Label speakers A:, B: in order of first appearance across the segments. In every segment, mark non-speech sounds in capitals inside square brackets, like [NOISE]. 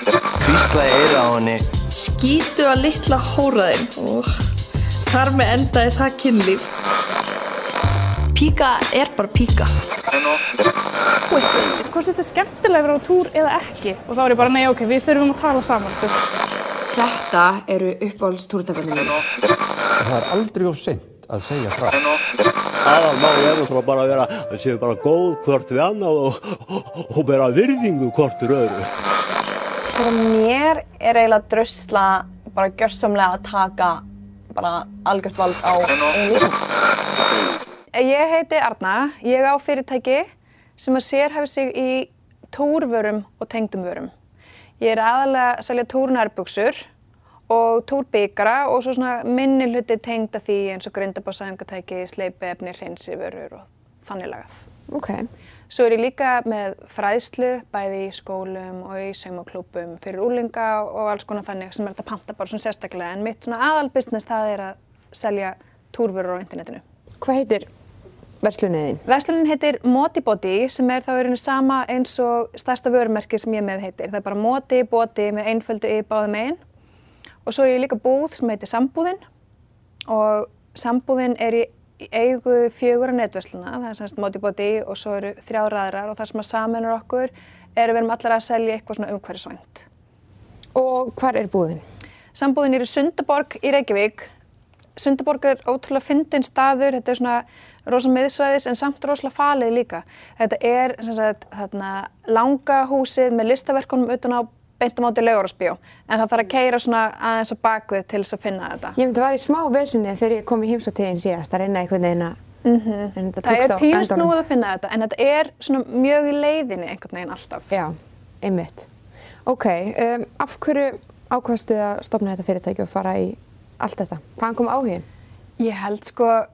A: Hvíslaði eira á henni.
B: Skítu að litla hóraðinn og þar með endaði það kynlíf. Píka er bara píka.
C: Hvort þetta er skemmtilega að vera á túr eða ekki? Og þá er ég bara, nei, ok, við þurfum að tala saman, sko.
D: Þetta eru uppáhalds túrtækandi mín.
E: Það er aldrei of sent að segja frá.
F: aðalmáli er náttúrulega bara að vera að séu bara góð hvort við annað og, og, og bera virðingu hvort við öðru.
G: Fyrir mér er eiginlega drusla bara gjörsamlega að taka bara algjört vald á einu lífum.
H: Ég heiti Arna, ég á fyrirtæki sem að sérhæfi sig í túrvörum og tengdum vörum. Ég er aðalega að selja túrnærbuksur og túrbygara og svo svona minni hluti tengda því eins og grindabásaðingatæki, sleipiefni, hreinsivörur og þannig lagað.
D: Ok.
H: Svo er ég líka með fræðslu bæði í skólum og í saumaklúpum fyrir úlinga og alls konar þannig sem er þetta panta bara svona sérstaklega en mitt svona aðal business það er að selja túrvörur á internetinu.
D: Hvað heitir verslunin þín?
H: Verslunin heitir Modibody sem er þá í rauninni sama eins og stærsta vörumerki sem ég með heitir. Það er bara Modi, Body með einföldu í báðum einn og svo er ég líka búð sem heitir Sambúðin og Sambúðin er í eigu fjögur á netversluna, það er semst Modibody og svo eru þrjáraðrar og það sem að saminar okkur er að við erum allar að selja eitthvað svona umhverfisvænt.
D: Og hvar er búðin?
H: Sambúðin er í Sundaborg í Reykjavík. Sundaborg er ótrúlega fyndin staður, þetta er svona rosa miðsvæðis en samt rosalega falið líka. Þetta er sagt, þarna, langa húsið með listaverkunum utan á beintum átti laugarásbjó en það þarf að keira svona aðeins á bakvið til þess að finna þetta.
D: Ég myndi að vera í smá vesinni þegar ég kom í heimsóttíðin síðast að reyna einhvern veginn að
H: Mm -hmm.
D: en þetta
H: Það er
D: á endanum.
H: snúið að finna þetta en þetta er svona mjög í leiðinni einhvern veginn alltaf.
D: Já, einmitt. Ok, um, af hverju ákvaðstu að stopna þetta fyrirtæki og fara í allt þetta? Hvaðan kom áhugin?
H: Ég held sko,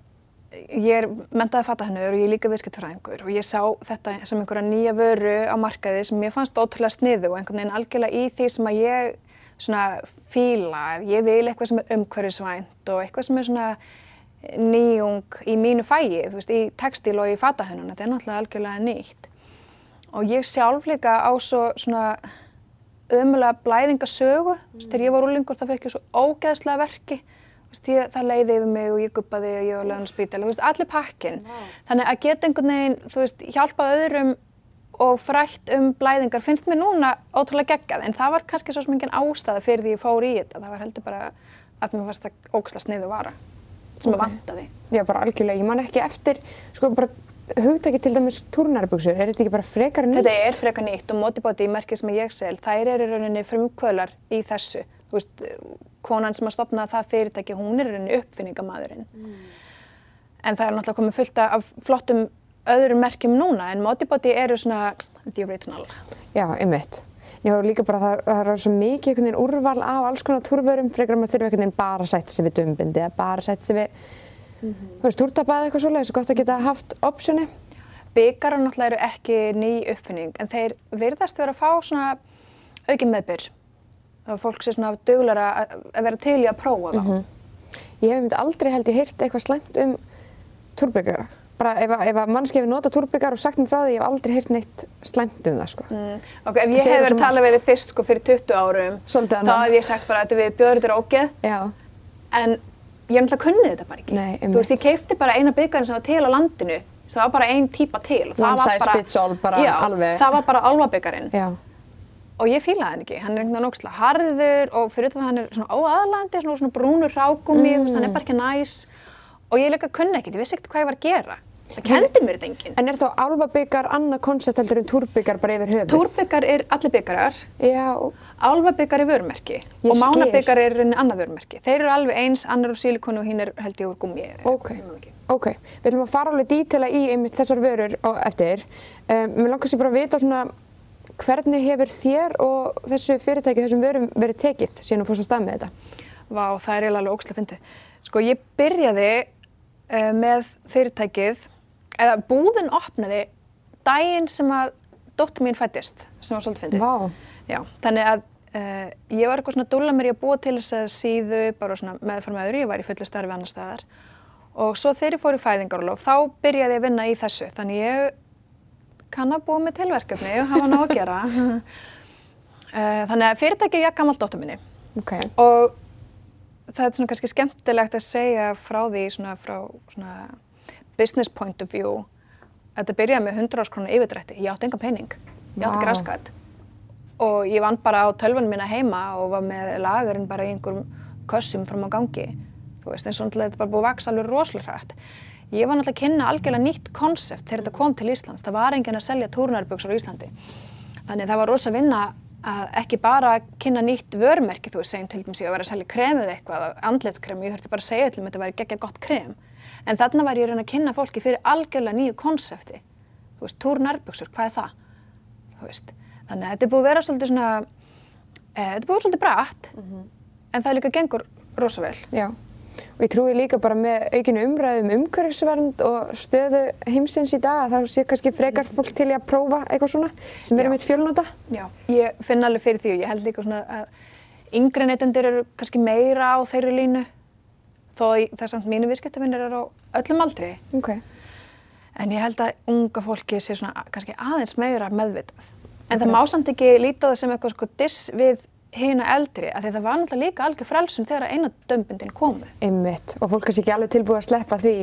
H: ég er mentaði fatahennur og ég er líka viðskiptfræðingur og ég sá þetta sem einhverja nýja vöru á markaði sem ég fannst ótrúlega sniðu og einhvern veginn algjörlega í því sem að ég svona fíla, ég vil eitthvað sem er umhverfisvænt og eitthvað sem er svona nýjung í mínu fæi, þú veist, í textíl og í fatahennun, þetta er náttúrulega algjörlega nýtt. Og ég sjálf líka á svo svona ömulega blæðingasögu, mm. þegar ég var úlingur þá fekk ég svo ógeðslega verki Veist, ég, það leiði yfir mig og ég guppaði og ég var lögðan á spítali, þú veist, allir pakkin. Wow. Þannig að geta einhvern veginn, þú veist, hjálpað öðrum og frætt um blæðingar finnst mér núna ótrúlega geggjað, en það var kannski svo sem engin ástæða fyrir því ég fór í þetta. Það var heldur bara að mér fannst það ógæsla sniðu vara sem okay. að vantaði.
D: Já, bara algjörlega. Ég man ekki eftir, sko, bara hugtæki til dæmis turnarbuksur. Er þetta ekki bara frekar nýtt?
H: Þetta er frekar nýtt og Modibody, merkið sem ég sel, þær eru rauninni frumkvölar í þessu. Veist, konan sem að stopna það fyrirtæki, hún er rauninni uppfinningamadurinn. Mm. En það er náttúrulega komið fullt af flottum öðrum merkjum núna, en Modibody eru svona the original.
D: Já, einmitt. Já, líka bara það, það er svo mikið einhvern veginn úrval af alls konar túrvörum, frekar maður þurfa einhvern veginn bara að sætta sig við dumbindi eða bara að sætta sig við, mm -hmm. þú veist, túrtapað eitthvað svolítið, þess að gott að geta haft optioni.
H: Byggarar náttúrulega eru ekki ný uppfinning, en þeir virðast vera að fá svona aukin meðbyr að fólk sé svona duglara að vera til í að prófa það. Mm -hmm.
D: Ég hef myndi aldrei held ég heyrt eitthvað slæmt um túrbyggara. Bara ef, að mannski hefur notað túrbyggar og sagt mér frá því, ég hef aldrei heyrt neitt slæmt um það sko.
H: Mm. Ok, ef ég hef verið að tala við þið fyrst sko fyrir 20 árum, þá hef ég sagt bara að við bjóður þetta ógeð.
D: Já.
H: En ég náttúrulega kunni þetta bara ekki.
D: Nei,
H: Þú veist, ég keipti bara eina byggarinn sem var til á landinu, það var bara ein típa til.
D: One size fits all, bara
H: já,
D: alveg.
H: það var bara alvabyggarinn. Og ég fílaði hann ekki, hann er einhvern veginn ógslag harður og fyrir þetta hann er svona óaðlandi, svona, svona brúnur rákumi, mm. hann er bara ekki næs og ég líka kunni ekkert, ég vissi ekkert hvað ég var að gera. Það kendi mér þetta enginn.
D: En er þá álfabyggar annað koncept heldur en túrbyggar bara yfir höfuð?
H: Túrbyggar er allir byggarar,
D: Já.
H: álfabyggar er vörmerki
D: Ég
H: og mánabyggar er annað vörmerki. Þeir eru alveg eins, annar úr sílikonu og hinn er held ég úr gummi.
D: Ok, ok. Við ætlum að fara alveg dítela í einmitt þessar vörur eftir. Um, mér langar sér bara að vita svona hvernig hefur þér og þessu fyrirtæki, þessum vörum verið tekið síðan þú fórst að stað með þetta?
H: Vá, það er eiginlega alveg ógslag fyndið. Sko, ég byrjaði uh, með fyrirtækið, eða búðin opnaði daginn sem að dóttur mín fættist, sem var svolítið fyndið.
D: Vá.
H: Já, þannig að uh, ég var eitthvað svona dúla mér í að búa til þess að síðu, bara svona meðfram meður, ég var í fullu starfi annar staðar. Og svo þegar ég fór í fæðingarólof, þá byrjaði ég að vinna í þessu. Þannig ég kann að búa með tilverkefni og hafa ná að gera. Uh, [LAUGHS] þannig að fyrirtæki ég gammal dóttur minni
D: Ok.
H: og það er svona kannski skemmtilegt að segja frá því svona frá svona business point of view að þetta byrjaði með 100 ás krónu yfirdrætti. Ég átti engan pening, ég átti ekki raskvætt og ég vann bara á tölvunum minna heima og var með lagarinn bara í einhverjum kössum fram á gangi. Þú veist, eins og náttúrulega þetta bara búið að vaksa alveg rosalega hrætt. Ég var náttúrulega að kynna algjörlega nýtt konsept þegar þetta kom til Íslands. Það var enginn að selja túrnarbuxur á Íslandi. Þannig það var rosa vinna að ekki bara kynna nýtt vörmerki, þú veist, segjum til dæmis ég að vera að selja kremið eitthvað, andlitskrem, ég þurfti bara að segja til um þetta væri geggja gott krem. En þarna var ég að kynna fólki fyrir algjörlega nýju konsepti. Þú veist, túrnarbuxur, hvað er það? Þú veist, þannig að þetta er búið að vera svolítið svona, e, þetta er búið svolítið bratt, en það líka gengur rosa vel.
D: Já. Og ég trúi líka bara með aukinu umræðum umhverfisvernd og stöðu heimsins í dag að þá sé kannski frekar fólk til að prófa eitthvað svona sem er
H: Já.
D: meitt fjölnota.
H: Já, ég finn alveg fyrir því og ég held líka svona að yngri neytendur eru kannski meira á þeirri línu þó að það er samt mínu viðskiptavinnir eru á öllum aldri
D: Ok.
H: en ég held að unga fólki sé svona kannski aðeins meira meðvitað en það má samt ekki líta á það sem eitthvað sko diss við hina eldri af því að það var náttúrulega líka algjör frelsun þegar eina dömbundin komu.
D: Einmitt. Og fólk er sér ekki alveg tilbúið að sleppa því.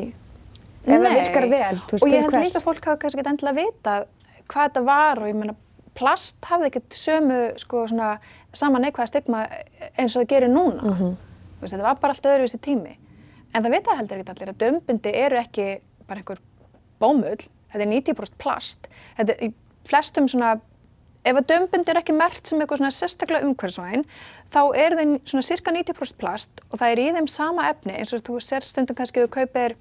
D: Ef það virkar vel, þú veist,
H: og ég held líka að fólk hafa kannski ekki endilega vitað hvað þetta var og ég meina plast hafði ekkert sömu sko svona sama neikvæða stigma eins og það gerir núna.
D: Mhm.
H: þú veist þetta var bara allt öðruvísi tími. En það vita heldur ekki allir að dömbindi eru ekki bara einhver bómull þetta er 90% plast. Þetta er í flestum svona ef að dömbindi er ekki mert sem eitthvað svona sérstaklega umhverfisvæn þá eru þeim svona cirka 90% plast og það er í þeim sama efni eins og þú sér stundum kannski þú kaupir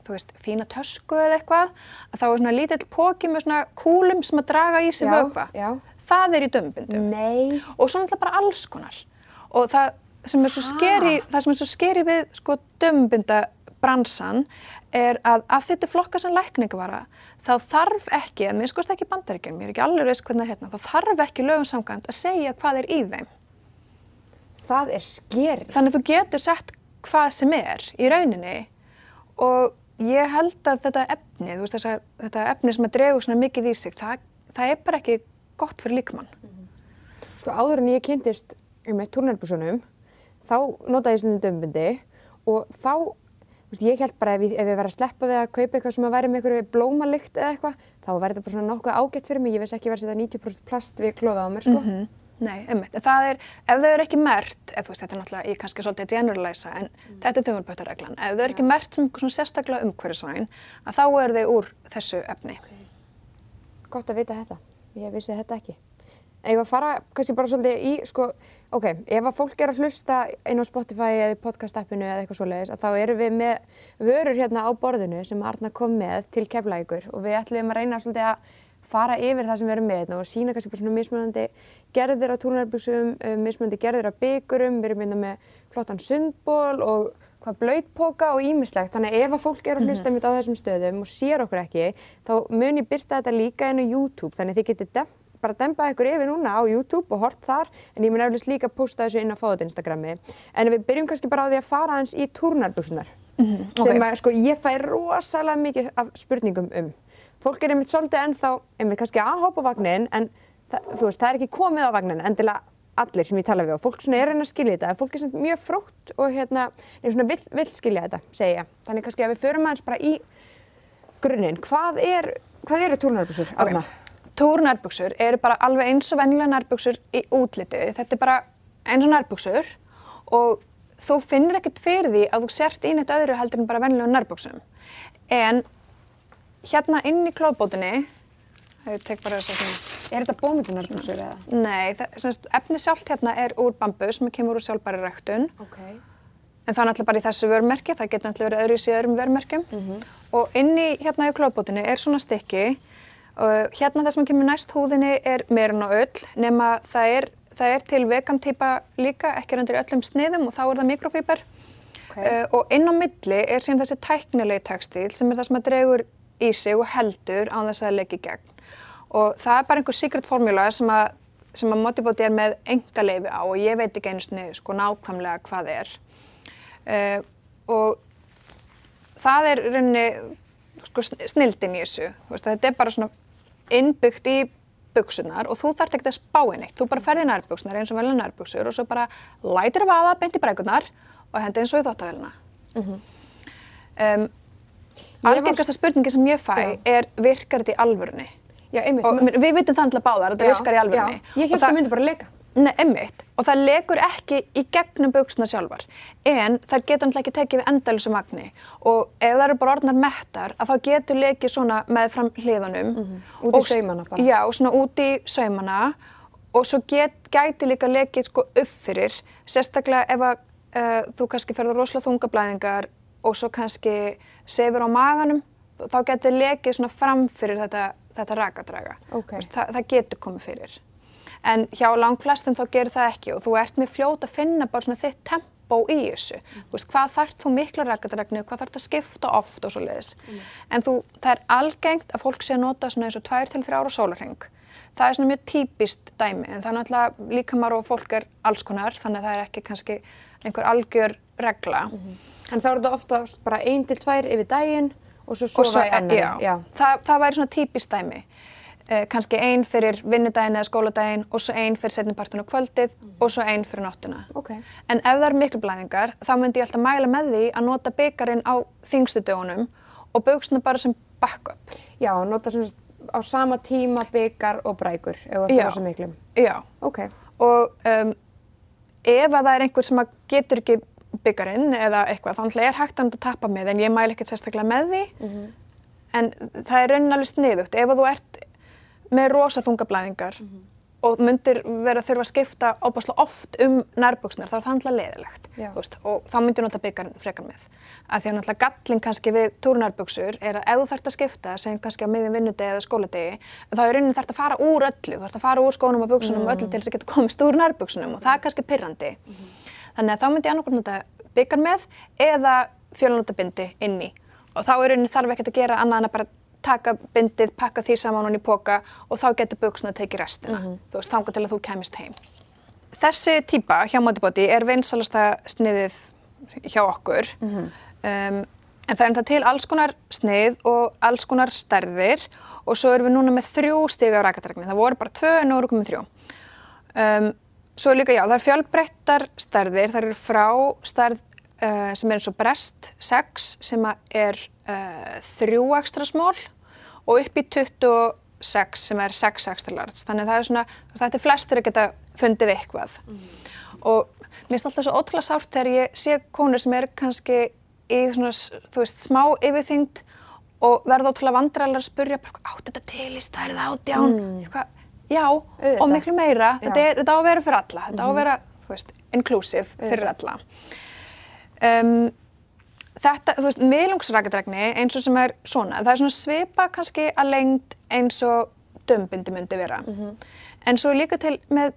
H: þú veist, fína tösku eða eitthvað að þá er svona lítill póki með svona kúlum sem að draga í sig
D: já.
H: það er í dömbindum
D: Nei.
H: og svo náttúrulega bara alls konar og það sem er svo skeri það sem er svo skeri við sko dömbindabransan er að að þetta flokka sem lækningavara þá þarf ekki, að minnst ekki bandaríkjum, ég er ekki alveg veist hvernig það er hérna, þá þarf ekki lögum samkvæmt að segja hvað er í þeim.
D: Það er skeri.
H: Þannig að þú getur sett hvað sem er í rauninni og ég held að þetta efni, þú veist þess að þetta efni sem að dregur svona mikið í sig, það, það er bara ekki gott fyrir líkamann.
D: Sko áður en ég kynntist um eitt turnarbúsunum, þá notaði ég stundum dömbindi og þá, ég held bara ef ég, ef ég verið að sleppa við að kaupa eitthvað sem að væri með einhverju blómalikt eða eitthvað, þá væri þetta bara svona nokkuð ágætt fyrir mig, ég veist ekki vera að setja 90% plast við klófið á mér, sko.
H: Nei, einmitt. En Það er, ef þau eru ekki mert, ef þú veist, þetta er náttúrulega, ég kannski svolítið að generalisa, en þetta er þjóðarbötareglan. Ef þau eru ekki mert sem svona sérstaklega umhverfisvæn, að þá eru þau úr þessu efni.
D: Gott að vita þetta, ég vissi þetta ekki. Ég var að fara kannski bara svolítið í, sko, ok, ef að fólk er að hlusta inn á Spotify eða í podcast-appinu eða eitthvað svoleiðis, þá erum við með vörur hérna á borðinu sem Arna kom með til keflækur og við ætlum að reyna svolítið að fara yfir það sem við erum með hérna og sína kannski bara svona mismunandi gerðir á túnarbúsum, mismunandi gerðir á byggurum, við erum hérna með flottan sundból og hvað blöytpoka og ímislegt. Þannig ef að fólk er að hlusta mm á þessum stöðum og sér okkur ekki, þá mun ég byrta þetta líka inn á YouTube. Þannig að þið getið bara dempað ykkur yfir núna á YouTube og hort þar, en ég mun eflust líka posta þessu inn á fóðut Instagrami. En við byrjum kannski bara á því að fara hans í túrnarbúsunar, sem að sko ég fæ rosalega mikið af spurningum um. Fólk er einmitt svolítið ennþá, einmitt kannski að hoppa vagnin, en það, þú veist, það er ekki komið á vagnin, endilega allir sem ég tala við og fólk svona er að reyna að skilja þetta. En fólk er svona mjög frótt og hérna er svona vill, vill skilja þetta, segi ég. Þannig kannski að við förum aðeins bara í grunninn, hvað er hvað eru túrnarbúsur, Arna?
H: Túrnærbuxur eru bara alveg eins og vennilega nærbuxur í útliti. Þetta er bara eins og nærbuxur og þú finnir ekkert fyrir því að þú sért í neitt öðru heldur en bara vennilega nærbuxum. En hérna inn í klóðbótinni, ég tek bara þess að svona,
D: Er þetta bómyndunarbúsur eða?
H: nei, það, semst, efni sjálft hérna er úr bambus sem kemur úr sjálfbæri ræktun.
D: Ok.
H: En það er náttúrulega bara í þessu vörmerki, það getur náttúrulega verið öðru í öðrum vörmerkjum. Og inni hérna í klóðbótinni er svona stykki hérna það sem kemur næst húðinni er meirinn og öll nema það er, það er til vegan típa líka, ekki er undir öllum sniðum og þá er það mikrofíber.
D: Ok.
H: Uh, og inn á milli er síðan þessi tæknilegi tekstíl sem er það sem að dregur í sig og heldur á þess að leggja í gegn. Og það er bara einhver secret formula sem að, sem að Modibody er með enga leifi á og ég veit ekki einu sinni sko nákvæmlega hvað það er. Uh, og það er rauninni sko, sn- snilldin í þessu. Veist, þetta er bara svona innbyggt í buksunar og þú þarft ekki að spá í neitt. Þú bara ferði í nærbuksunar eins og velja nærbuksur og svo bara lætur vaða beint í brækunar og hendi eins og í þóttavélina. um, algengasta spurningi sem ég fæ
D: Já.
H: er virkar þetta í alvörunni?
D: Já, einmitt.
H: Og við vitum það alltaf báðar að þetta virkar í alvörunni.
D: Já, ég held
H: það-
D: að myndi bara leka.
H: Nei, einmitt. Og það lekur ekki í gegnum buksuna sjálfar. En þær getur náttúrulega ekki tekið við endalösu magni. Og ef það eru bara orðnar mettar, að þá getur lekið svona með fram hliðunum.
D: Út í
H: Og-
D: saumana bara.
H: Já, svona út í saumana. Og svo get, gæti líka lekið sko upp fyrir. Sérstaklega ef að uh, þú kannski ferður rosalega þungablæðingar og svo kannski sefur á maganum, þá getur lekið svona fram fyrir þetta, þetta rakadraga.
D: Ok.
H: Þú veist, Það, það getur komið fyrir. En hjá langflestum þá gerir það ekki og þú ert með fljót að finna bara svona þitt tempó í þessu. Þú veist, hvað þarf þú mikla rakadragnu, hvað þarf það að skipta oft og svo leiðis. En þú, það er algengt að fólk sé að nota svona eins og tvær til þrjá ára sólarheng. Það er svona mjög típist dæmi en það er náttúrulega líkamar og fólk er alls konar þannig að það er ekki kannski einhver algjör regla.
D: En þá er þetta ofta bara ein til tvær yfir daginn og svo
H: Og
D: sofa í annan.
H: já, Það, það væri svona típist dæmi. Eh, kannski ein fyrir vinnudaginn eða skóladaginn og svo ein fyrir setnipartun og kvöldið og svo ein fyrir nóttuna.
D: Ok.
H: En ef það eru miklu blæðingar, þá myndi ég alltaf mæla með því að nota byggarinn á þingstu dögunum og buksuna bara sem backup.
D: Já, nota sem á sama tíma byggar og brækur ef
H: Já.
D: á þessu miklum.
H: Já.
D: Ok.
H: Og um, ef að það er einhver sem getur ekki byggarinn eða eitthvað, þá náttúrulega er hægt að tappa með, en ég mæla ekkert sérstaklega með því. En það er raunin alveg sniðugt. Ef þú ert með rosa þungablæðingar og myndir vera að þurfa að skipta óbáslega oft um nærbuksnar, þá er það náttúrulega leðilegt. Veist, og þá myndir nota byggarinn frekar með. Af því að náttúrulega gallin kannski við túrnærbuksur er að ef þú þarft að skipta, segjum kannski á miðjum vinnudegi eða skóladegi, þá er raunin þarft að fara úr öllu, þú þarft að fara úr skónum og buksunum og öllu til þess að geta komist úr nærbuksunum og það er kannski pirrandi. Þannig að þá myndi ég annarkvæmt nota byggar með eða fjölunótabindi inn í. Og þá er raunin þarf ekkert að gera annað en að bara taka bindið, pakka því saman hún í póka og þá getur buksuna að tekið restina. Þú veist, þangað til að þú kemist heim. Þessi típa hjá Modibody er vinsalasta sniðið hjá okkur. um, en það er enda til alls konar snið og alls konar stærðir og svo erum við núna með þrjú stiga á rakadragni. Það voru bara tvö en nú erum við með þrjú. Um, svo líka, já, það er fjölbreyttar stærðir. Það eru frá stærð uh, sem er eins og brest 6 sem er uh, þrjú ekstra smól og upp í 26 sem er 6 extra large. Þannig að það er svona, þetta er flestir að geta fundið eitthvað. Og mér finnst alltaf svo ótrúlega sárt þegar ég sé konur sem eru kannski í svona, þú veist, smá yfirþyngd og verða ótrúlega vandræðilega að spurja átt þetta til í stærð átján? Mm. Já,
D: Auðvitað.
H: og miklu meira.
D: Já.
H: Þetta, er, þetta á að vera fyrir alla. Þetta á að vera, þú veist, inclusive fyrir alla. Um, þetta, þú veist, miðlungsrakadregni eins og sem er svona, það er svona svipa kannski að lengd eins og dömbindi myndi vera. En svo líka til með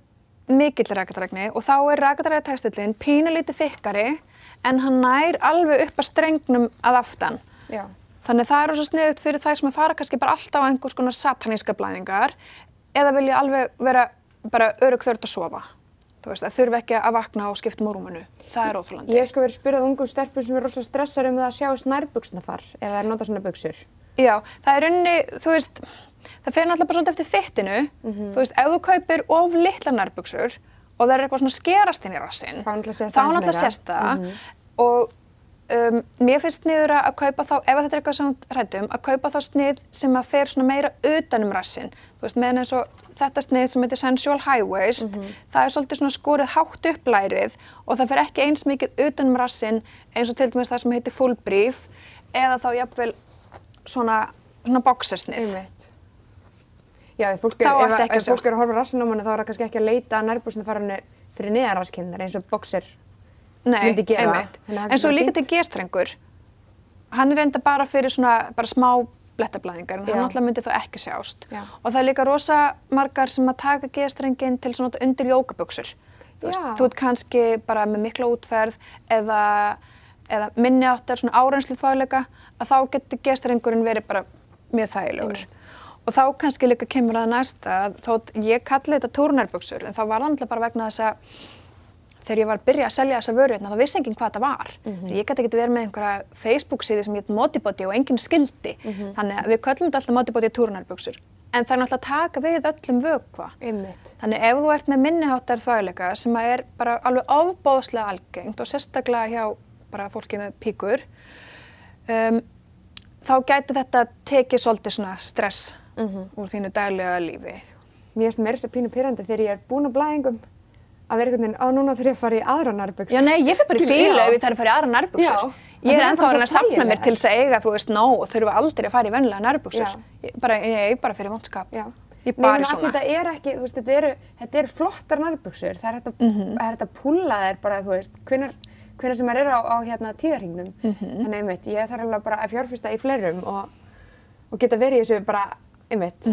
H: mikill rakadregni og þá er rakadrægatekstillin pínulítið þykkari en hann nær alveg upp að strengnum að aftan.
D: Já.
H: Þannig það er rosa sniðugt fyrir þær sem að fara kannski bara alltaf á einhvers konar sataníska blæðingar eða vilja alveg vera bara örug þörd að sofa. Þú veist, það þurfi ekki að vakna og skipta um rúmunu. Það er óþúlandi.
D: Ég hef sko verið spyrðað ungum stelpur sem er rosalega stressar um það að sjáist nærbuksnafar ef það er nota svona buksur.
H: Já, það er unni, þú veist, það fer náttúrulega bara svolítið eftir fittinu. Þú veist, ef þú kaupir of litla nærbuksur og það er eitthvað svona skerast inn í rassinn,
D: Þá náttúrulega sést
H: þá
D: aðeins
H: náttúrulega
D: meira.
H: sést það. Og um, mér finnst sniður að kaupa þá, ef þetta er eitthvað sem hrættum, að kaupa þá snið sem að fer svona meira utan um rassinn. Þú veist, meðan eins og þetta snið sem heitir Sensual High Waist, það er svolítið svona skorið hátt upp lærið og það fer ekki eins mikið utan um rassinn eins og til dæmis það sem heitir Full Brief eða þá jafnvel svona, svona boxersnið.
D: Einmitt. Já, ef fólk er, ef, ef fólk er að horfa rassin á manni þá er það kannski ekki að leita að nærbuksnafarinu fyrir neðan rasskinnar eins og boxer.
H: Nei, einmitt. En svo líka til gestrengur, hann er reynda bara fyrir svona, bara smá blettablaðingar, en hann náttúrulega myndi þá ekki sjást.
D: Já.
H: Og það er líka rosa margar sem að taka gestrengin til svona undir jókabuxur. Þú, veist, þú ert kannski bara með mikla útferð eða, eða minni áttar svona árenslu fagleika, að þá getur gestrengurinn verið bara mjög þægilegur.
D: Einmitt.
H: Og þá kannski líka kemur að næsta, að þótt ég kalli þetta túrnærbuxur, en þá var það náttúrulega bara vegna þess að þegar ég var að byrja að selja þessa vöru hérna, þá vissi enginn hvað þetta var. Ég gæti ekki verið með einhverja Facebook síðu sem hétt Modibody og enginn skildi. Þannig að við köllum þetta alltaf Modibody túrnærbuxur. en það er náttúrulega að taka við öllum vökva.
D: Einmitt.
H: Þannig ef þú ert með minniháttar þvægleika sem að er bara alveg ofbóðslega algengt og sérstaklega hjá bara fólki með píkur, um, þá gæti þetta tekið svolítið svona stress úr þínu daglega lífi.
D: Mér finnst mér þess að pínu pyrrandi þegar ég er búin á blæðingum að vera einhvern veginn, á núna þurf ég að fara í aðra nærbyggs.
H: Já, nei, ég fyrir bara í fílu ef ég þarf að fara í aðra nærbuksur.
D: Já.
H: Ég er ennþá að að sapna mér til þess að eiga, þú veist, og þurfa aldrei að fara í vennilega nærbuksur.
D: Já.
H: Bara, ég, bara fyrir vondskap.
D: Já.
H: Ég bara í svona.
D: Þetta er ekki, þú veist, þetta eru, þetta eru flottar nærbuksur. Það er hægt að,
H: Mhm.
D: það er hægt að púlla þær bara, þú veist, hvenar, hvenar sem er á, á hérna tíðarhingnum.
H: Mhm.
D: Þannig einmitt, ég þarf alveg bara að fjárfesta í fleirum og, og geta verið í þessu bara, einmitt,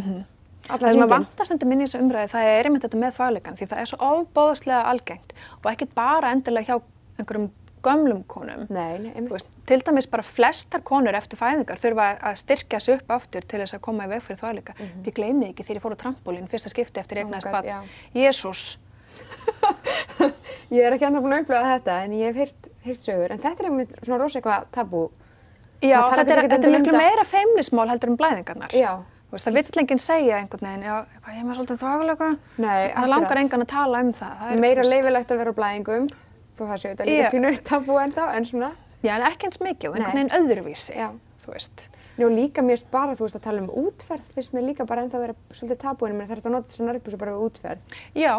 H: Það sem að vantast undir minni í þessu umræði, það er einmitt þetta með þvægleikan því það er svo ofbóðslega algengt og ekkert bara endilega hjá einhverjum gömlum konum.
D: Nei, nei, einmitt.
H: veist, til dæmis bara flestar konur eftir fæðingar þurfa að styrkja sig upp aftur til þess að koma í veg fyrir þvægleika. Mm Ég gleymi ekki þegar ég fór á trampolín fyrsta skipti eftir eignast bad. Jésús. [LAUGHS]
D: Ég er ekki annað búin að upplifa þetta en ég hef heyrt, heyrt sögur. En þetta er einmitt svona rosa eitthvað tabú.
H: Já, þetta er, þetta er miklu
D: um
H: meira feimnismál heldur en blæðingarnar.
D: Já.
H: Þú veist, það vill enginn segja einhvern veginn, já, ég er með svolítið þvæguleika.
D: Nei,
H: Það langar engan að tala um það. það
D: Meira
H: þú
D: leifilegt að vera á blæðingum, þó það séu þetta líka
H: Já.
D: pínu tabú ennþá, en svona.
H: Já, en ekki eins mikið einhvern veginn öðruvísi.
D: Já.
H: Þú veist.
D: Njó, líka mér bara, þú veist, að tala um útferð, finnst mér líka bara ennþá að vera svolítið tabúin, menn það er þetta að nota þessar nærbúsu bara við útferð.
H: Já,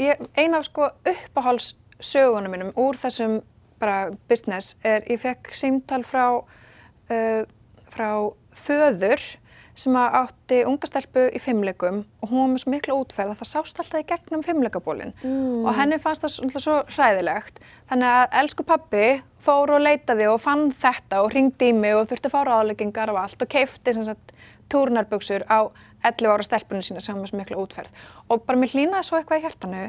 H: ég, ein af sko uppáhaldssögunum mínum úr þessum bara business er, ég fekk símtal frá, uh, frá föður sem átti unga stelpu í fimmleikum og hún var með svo miklu útferð að það sást alltaf í gegnum fimmleikabólinn mm. og henni fannst það svona svo hræðilegt. Þannig að elsku pappi fór og leitaði og fann þetta og ringdi í mig og þurfti að fá ráðleggingar og allt og keifti sem sagt túrnarbuksur á 11 ára stelpunum sína sem var með svo miklu útferð. Og bara mér hlýnaði svo eitthvað í hjartanu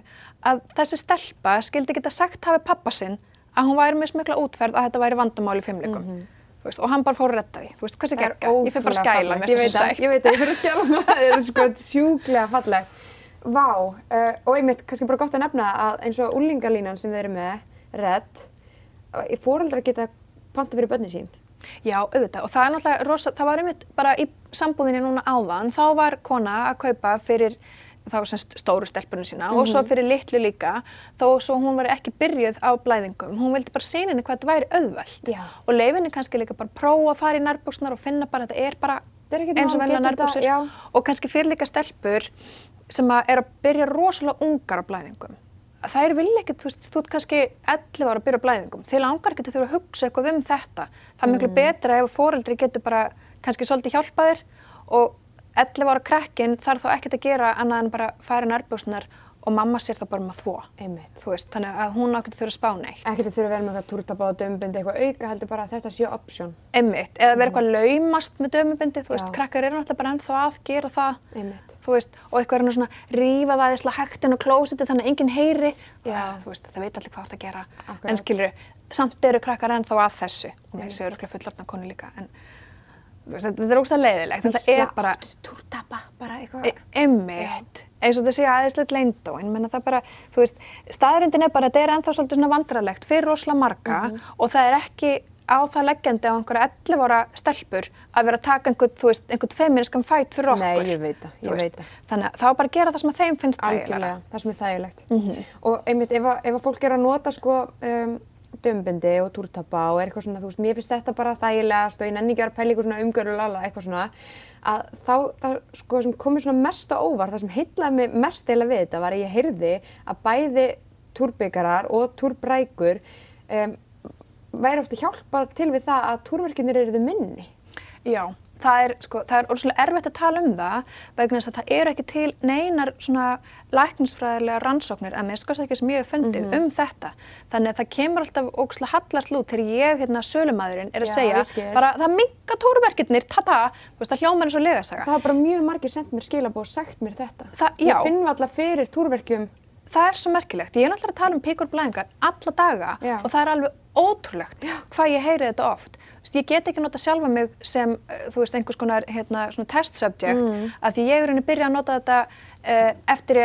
H: að þessi stelpa skildi geta sagt hafi pappa sinn að hún væri með svo miklu útferð að þetta væri vandamál í fimmleikum Þú veist, og hann bara fór að redda því, þú veist, hversu geggja, ég fyrir bara að skæla mér
D: Ég
H: svo sætt.
D: Ég veit það, ég fyrir að skæla mér, [LAUGHS] það er sko sjúklega fallegt. Vá, uh, og einmitt, kannski bara gott að nefna að eins og úlingalínan sem við erum með, Red, uh, fóreldrar geta panta fyrir börni sín.
H: Já, auðvitað, og það er náttúrulega rosa, það var einmitt bara í sambúðinni núna áðan, þá var kona að kaupa fyrir þá semst stóru stelpunum sína og svo fyrir litlu líka, þó svo hún var ekki byrjuð á blæðingum, hún vildi bara sína henni hvað þetta væri auðvelt
D: Já.
H: og leifinni kannski líka bara prófa að fara í nærbúksnar og finna bara að þetta er bara
D: er
H: eins og
D: þetta,
H: nærbúksur og kannski fyrir líka stelpur sem að er að byrja rosalega ungar á blæðingum. Það er vilja ekkert, þú veist, þú ert kannski 11 ára að byrja á blæðingum. Þið langar ekki að þurfa að hugsa eitthvað um þetta. Það er miklu
D: Mm.
H: betra ef fóreldri getur bara kannski svolítið hjálpa þér og 11 ára krakkin þarf þá ekkert að gera annað en bara færa nærbúsnar og mamma sér þá bara um að þvó.
D: Einmitt.
H: Þú veist, þannig að hún ákveður þurfa að spá neitt.
D: Ekkert þurfa að vera með eitthvað túrtabáð, dömbindi, eitthvað auka, heldur bara að þetta sé option.
H: Einmitt, eða vera eitthvað laumast með dömubindi, þú veist,
D: Já.
H: krakkar eru náttúrulega bara ennþá að gera það.
D: Einmitt.
H: þú veist, og eitthvað er nú svona rífa það eða hægt inn á klósiti þannig að enginn heyri
D: Já.
H: þú veist, það veit allir hvað það að gera
D: Akkurat.
H: en skilur, samt eru krakkar ennþá að þessu þetta er ógstað leiðilegt þetta er bara,
D: Túrtaba, bara eitthvað.
H: emmitt eins og þetta sé aðeinslegt leyndó en menna það bara, þú veist, staðrindin er bara þetta er ennþá svolítið svona vandralegt fyrir rosalega marga
D: Mhm.
H: og það er ekki á það leggjandi á einhverja 11 ára stelpur að vera að taka einhvern, þú veist, einhvern feminískan fætt fyrir okkur.
D: Nei, ég veit það, ég
H: veist,
D: veit það.
H: Þannig að þá bara að gera það sem að þeim finnst þægilega.
D: Algjörlega, það sem er þægilegt. Og einmitt, ef, að- ef að fólk er að nota sko um, dömbindi og túrtapa og er eitthvað svona, þú veist, mér finnst þetta bara þægilegast og ég nenni ekki að vera að pæla ykkur svona umgjörðu lala, eitthvað svona, að þá, það sko sem komið svona mest á óvart, það sem heitlaði mig mest eila við þetta var að ég heyrði að bæði túrbyggarar og túrbrækur um, væri ofta hjálpað til við það að túrverkinir eru þau minni.
H: Já, það er, sko, það er orðslega erfitt að tala um það vegna þess að það eru ekki til neinar svona læknisfræðilega rannsóknir að minnst ekki sem ég hef fundið
D: Mhm.
H: um þetta. Þannig að það kemur alltaf ógslag hallast lút þegar ég, hérna, sölumæðurinn, er að
D: Já,
H: segja bara það minga túrverkirnir, ta-ta, það hljómar eins og legasaga.
D: Það hafa bara mjög margir sendt mér skilabóð og sagt mér þetta.
H: Það- já.
D: Ég finn alltaf fyrir túrverkjum
H: það er svo merkilegt. Ég er náttúrulega að tala um píkur blæðingar alla daga
D: Já.
H: og það er alveg ótrúlegt hvað ég heyri þetta oft. Ég get ekki nota sjálfa mig sem, uh, þú veist, einhvers konar hérna, test subject
D: Mm.
H: að því ég er henni byrja að nota þetta uh, eftir,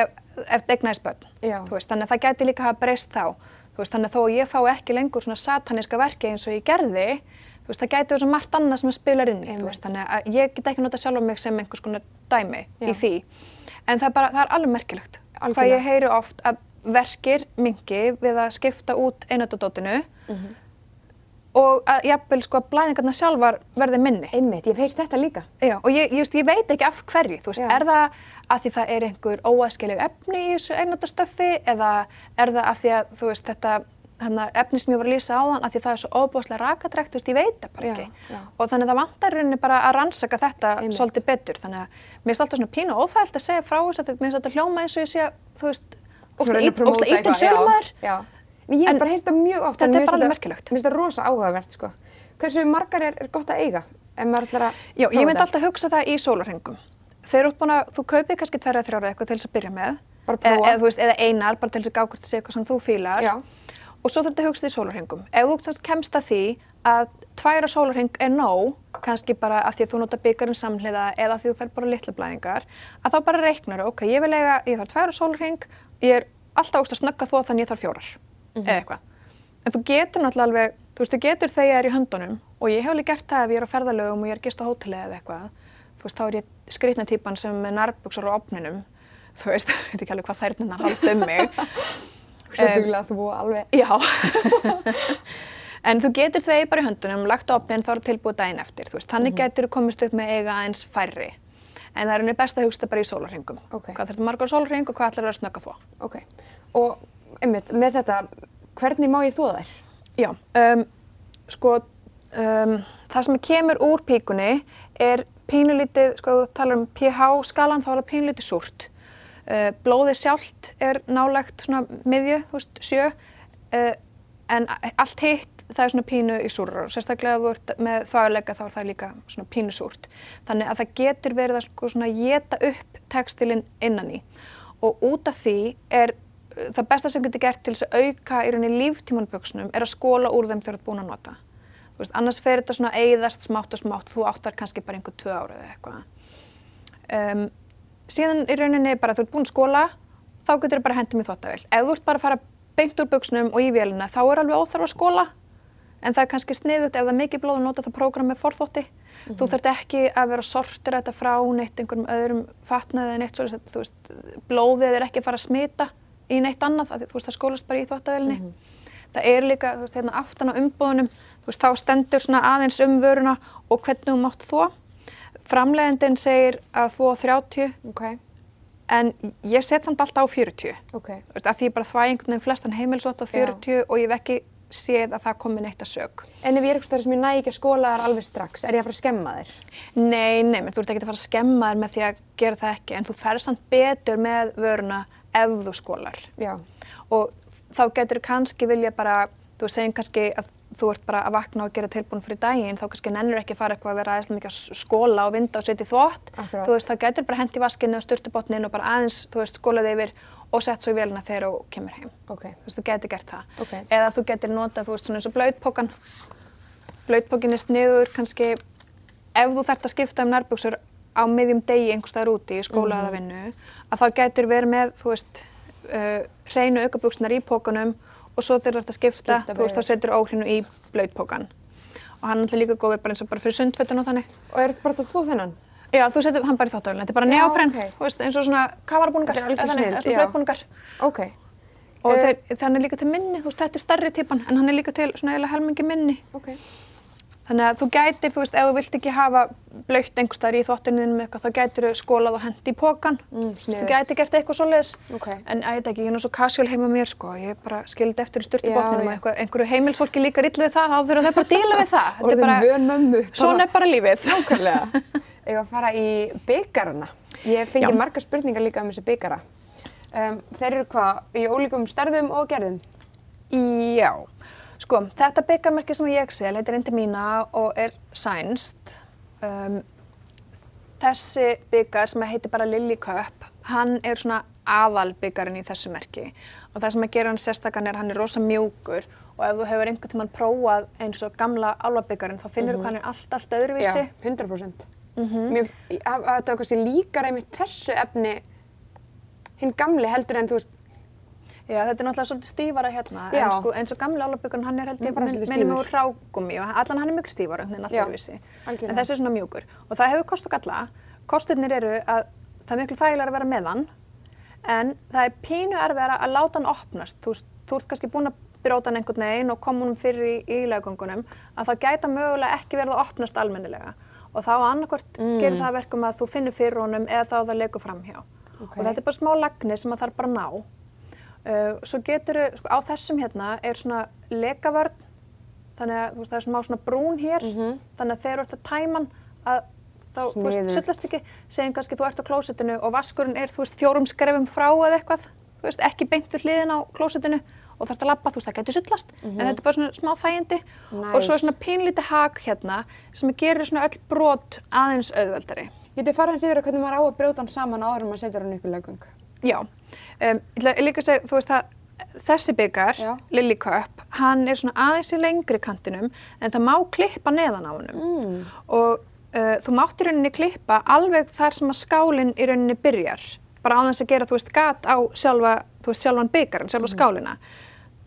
H: eftir eignæðis börn.
D: Já.
H: Þú veist, þannig að það gæti líka hafa breyst þá. Veist, þannig að þó að ég fái ekki lengur svona sataníska verki eins og ég gerði, veist, það gæti verið svo margt annað sem að spilar inn í, veist, þannig að ég get ekki nota sjálf mig sem einhvers konar dæmi
D: Já.
H: í því, en það er bara, það er alveg merkilegt, hvað
D: Algjörlega.
H: ég heyri oft að verkir mingi við að skipta út einöldadótinu
D: Mhm.
H: Og að jafnvel sko að blæðingarna sjálfar verði minni.
D: Einmitt, ég hef heyrt þetta líka.
H: Já, og ég, ég, ég veit ekki af hverju, þú veist,
D: Já.
H: er það að því það er einhver óæskileg efni í þessu einnáttastöffi eða er það að því að, þú veist, þetta efni sem ég var að lýsa á þann, að því það er svo óbúslega rakadrækt, þú veist, ég veit það bara
D: Já,
H: ekki.
D: já.
H: Og þannig að það vantar í rauninni bara að rannsaka þetta
D: Einmitt.
H: svolítið betur, þannig að mér finnst alltaf svona pínu óþægilt að segja frá þess að mér finnst þetta hljóma eins og ég sé, að, þú veist,
D: reyna að já,
H: sölumæður.
D: En ég hef bara heyrt það mjög oft.
H: þetta er bara alveg merkilegt.
D: Mér finnst það rosa áhugavert, sko. Hversu margar er, er gott að eiga? Að
H: Já, ég myndi alltaf hugsa það í sólarhengum. Þegar þú ert búin að, þú kaupir kannski tverja þrjára eitthvað til þess að byrja með.
D: Bara
H: eða,
D: prófa.
H: eða, þú veist, eða einar, bara til þess að gá hvort það sé eitthvað sem þú fílar.
D: Já.
H: Og svo þurftu að hugsa því í sólarhengum. Ef þú kemst að því að tværa sólarheng er nóg, kannski bara að því að þú nota byggarinn samhliða eða að því þú fer bara litla blæðingar, að þá bara reiknar, ok, ég vil eiga, ég þarf tværa sólarheng, ég er alltaf ógst að snögga þó þannig ég þarf fjórar, eða eitthvað. En þú getur náttúrulega alveg, þú veist, þú getur þegar ég er í höndunum og ég hef alveg gert það ef ég er á ferðalögum og ég er gist á hóteli eða eitthvað. Þú veist, þá er ég skrýtna típan sem er nærbuksur á opninum. [LAUGHS] Þú veist, ég veit ekki alveg hvað þær nennar halda um mig. [LAUGHS]
D: Svo duglega að þú alveg...
H: Já. [LAUGHS] en þú getur þvegið bara í höndunum, lagt opnin, þá er það tilbúið daginn eftir. Veist, þannig
D: Mhm.
H: getur þú komist upp með eiga eins færri. En það er henni best að hugsa þetta bara í sólarhringum.
D: Ok.
H: Hvað þurftu margar sólarhring og hvað ætlar að snögga þvó?
D: Ok. Og einmitt, með þetta, hvernig má ég þóða þær?
H: Já, um, sko, um, það sem kemur úr píkunni er pínulítið, sko, þú talar um pH-skalan, þá er það pínulítið súrt. Uh, blóðið sjálft er nálegt svona miðju, þú veist, sjö, uh, en allt hitt, það er svona pínu í súrar og sérstaklega þú ert með þvæguleika þá er það líka svona pínu súrt. Þannig að það getur verið að sko svona geta upp textilinn innan í og út af því er það besta sem getur gert til þess að auka í rauninni líftímanböksunum er að skóla úr þeim þegar þú ert búin að nota. Þú veist, annars fer þetta svona eigðast smátt og smátt, þú áttar kannski bara einhver tvö ára eða eitthvað. Um, síðan í rauninni bara þú ert búin að skóla, þá getur þú bara hendið með þvottavél. Ef þú ert bara að fara beint úr buksunum og í vélina, þá er alveg óþarf að skóla, en það er kannski sniðut ef það er mikið blóð að nota það prógram með forþótti. Þú þarft ekki að vera að sortira þetta frá neitt einhverjum öðrum fatnaði eða neitt svolítið, blóðið er ekki að fara að smita í neitt annað, því, þú veist, það skólast bara í þvottavélinni. Það er líka, þú veist, hérna aftan á umbúðunum, þú veist, þá stendur svona aðeins um vöruna og hvernig þú mátt þvó. Framleiðendin segir að þvó 30,
D: Ok.
H: en ég set samt alltaf á 40.
D: Ok.
H: Þú veist, að því ég bara þvæ einhvern veginn flestan heimilsvott á 40 og ég hef ekki séð að það komi neitt að sög.
D: En ef ég er eitthvað sem ég næ ekki að skóla þær alveg strax, er ég að fara að skemma þær?
H: Nei, nei, menn þú ert ekki að fara að skemma þér með því að gera það ekki, en þú fer samt betur með vöruna ef þú skólar.
D: Já.
H: Og þá getur kannski vilja bara, þú segjum kannski að þú ert bara að vakna og gera tilbúin fyrir daginn, þá kannski nennur ekki að fara eitthvað að vera aðeins mikið að skóla og vinda og setja í þvott.
D: Akkurát.
H: Þú veist, þá getur bara hendi vaskinu og styrtubotnin og bara aðeins, þú veist, skólaði yfir og sett svo í vélina þegar þú kemur heim.
D: Ok.
H: Þú veist, þú getur gert það.
D: Ok.
H: Eða þú getur notað, þú veist, svona eins og blöytpókan. Blöytpókin er sniður kannski, ef þú þarft að skipta um nærbuksur á miðjum degi einhvers staðar úti í skóla eða vinnu, að þá getur verið með, þú veist, uh, hreinu aukabuksnar í pókanum og svo þegar að skipta,
D: Skipta
H: þú veist, þá setur óhreinu í blöytpókan. Og hann er alltaf líka góður bara eins og bara fyrir sundfötun og þannig.
D: Og er þetta bara þetta þú þennan?
H: Já, þú setur hann bara í þáttavélina, þetta er bara
D: Já,
H: neopren,
D: ok.
H: þú veist, eins og svona
D: Þetta já.
H: blöytbúningar.
D: Ok.
H: Og
D: Eh,
H: þeir, þannig líka til minni, þú veist, þetta er stærri típan, en hann er líka til svona eiginlega helmingi minni.
D: Ok.
H: Þannig að þú gætir, þú veist, ef þú vilt ekki hafa blöytt einhvers staðar í þvottinu þínum eitthvað, þá gætir þú skólað og hendi í pókan.
D: Mm,
H: Þú gætir gert eitthvað svoleiðis.
D: Ok.
H: En að ég veit ekki, ég er nú svo casual heima mér, sko. Ég bara skildi eftir í styrtubotninum og einhverju heimilsfólki líka rillu við það, þá þurfa þau bara að díla við það. [LAUGHS] Þetta er bara, svona er bara lífið.
D: Nákvæmlega. [LAUGHS] Ég var að fara í byggarana. Ég fengi
H: Já.
D: margar spurningar líka um þessi byggara. Um,
H: sko, þetta byggarmerki sem ég sel heitir Intimina og er sænst. Um, þessi byggar sem heitir bara Lily Cup, hann er svona aðal byggarinn í þessu merki og það sem að gera hann sérstakann er hann er rosa mjúkur og ef þú hefur einhvern tímann prófað eins og gamla álfabyggarinn þá finnur þú hvað hann er allt, allt öðruvísi.
D: Já, 100%. Mér, að, að þetta var kannski líkara einmitt þessu efni hinn gamli heldur en þú veist,
H: Já, þetta er náttúrulega svolítið stífara hérna, en sko, eins og gamli álabyggun, hann er held
D: er
H: ég,
D: bara
H: minn-
D: svolítið
H: minnir mig
D: stífur.
H: úr rágumi og allan hann er mjög stífara. En þessi er svona mjúkur. Og það hefur kost og galla. Kostirnir eru að það er miklu þægilega að vera með hann, en það er pínu erfiðara að láta hann opnast. Þú, þú ert kannski búin að brjóta hann einhvern veginn og koma honum fyrir í ílegöngunum, að það gæta mögulega ekki verið að opnast almennilega. Og þá annarkvort mm. gerir það að verkum að þú finnur fyrir honum eða þá það leikur framhjá.
D: Ok.
H: Og þetta er bara smá lagni sem að þarf bara að ná. Uh, svo getur, sko, á þessum hérna er svona lekavörn, þannig að veist, það er smá svona brún hér, þannig að þegar þú ert að tæma hann, að þá, þú veist,
D: Sniðugt.
H: sullast ekki, segjum kannski þú ert á klósettinu og vaskurinn er, þú veist, fjórum skrefum frá eða eitthvað, þú veist, ekki beint við hliðin á klósettinu og þarf að labba, þú veist, það getur sullast, en þetta er bara svona smá þægindi og svo er
D: Nice.
H: svona pínlítið hak hérna sem gerir svona öll brot aðeins auðveldari.
D: Getur farið hans yfir að hvernig maður á að brjóta hann saman áður en maður setur hann upp í lögung?
H: Já, um, líka að segja, þú veist að þessi byggar. Lily Cup, hann er svona aðeins í lengri kantinum en það má klippa neðan á honum mm. og uh, þú mátt í rauninni klippa alveg þar sem að skálinn í rauninni byrjar, bara á þess að gera, þú veist, gat á sjálfa, þú veist, sjálfan byggarinn, sjálfa skálina.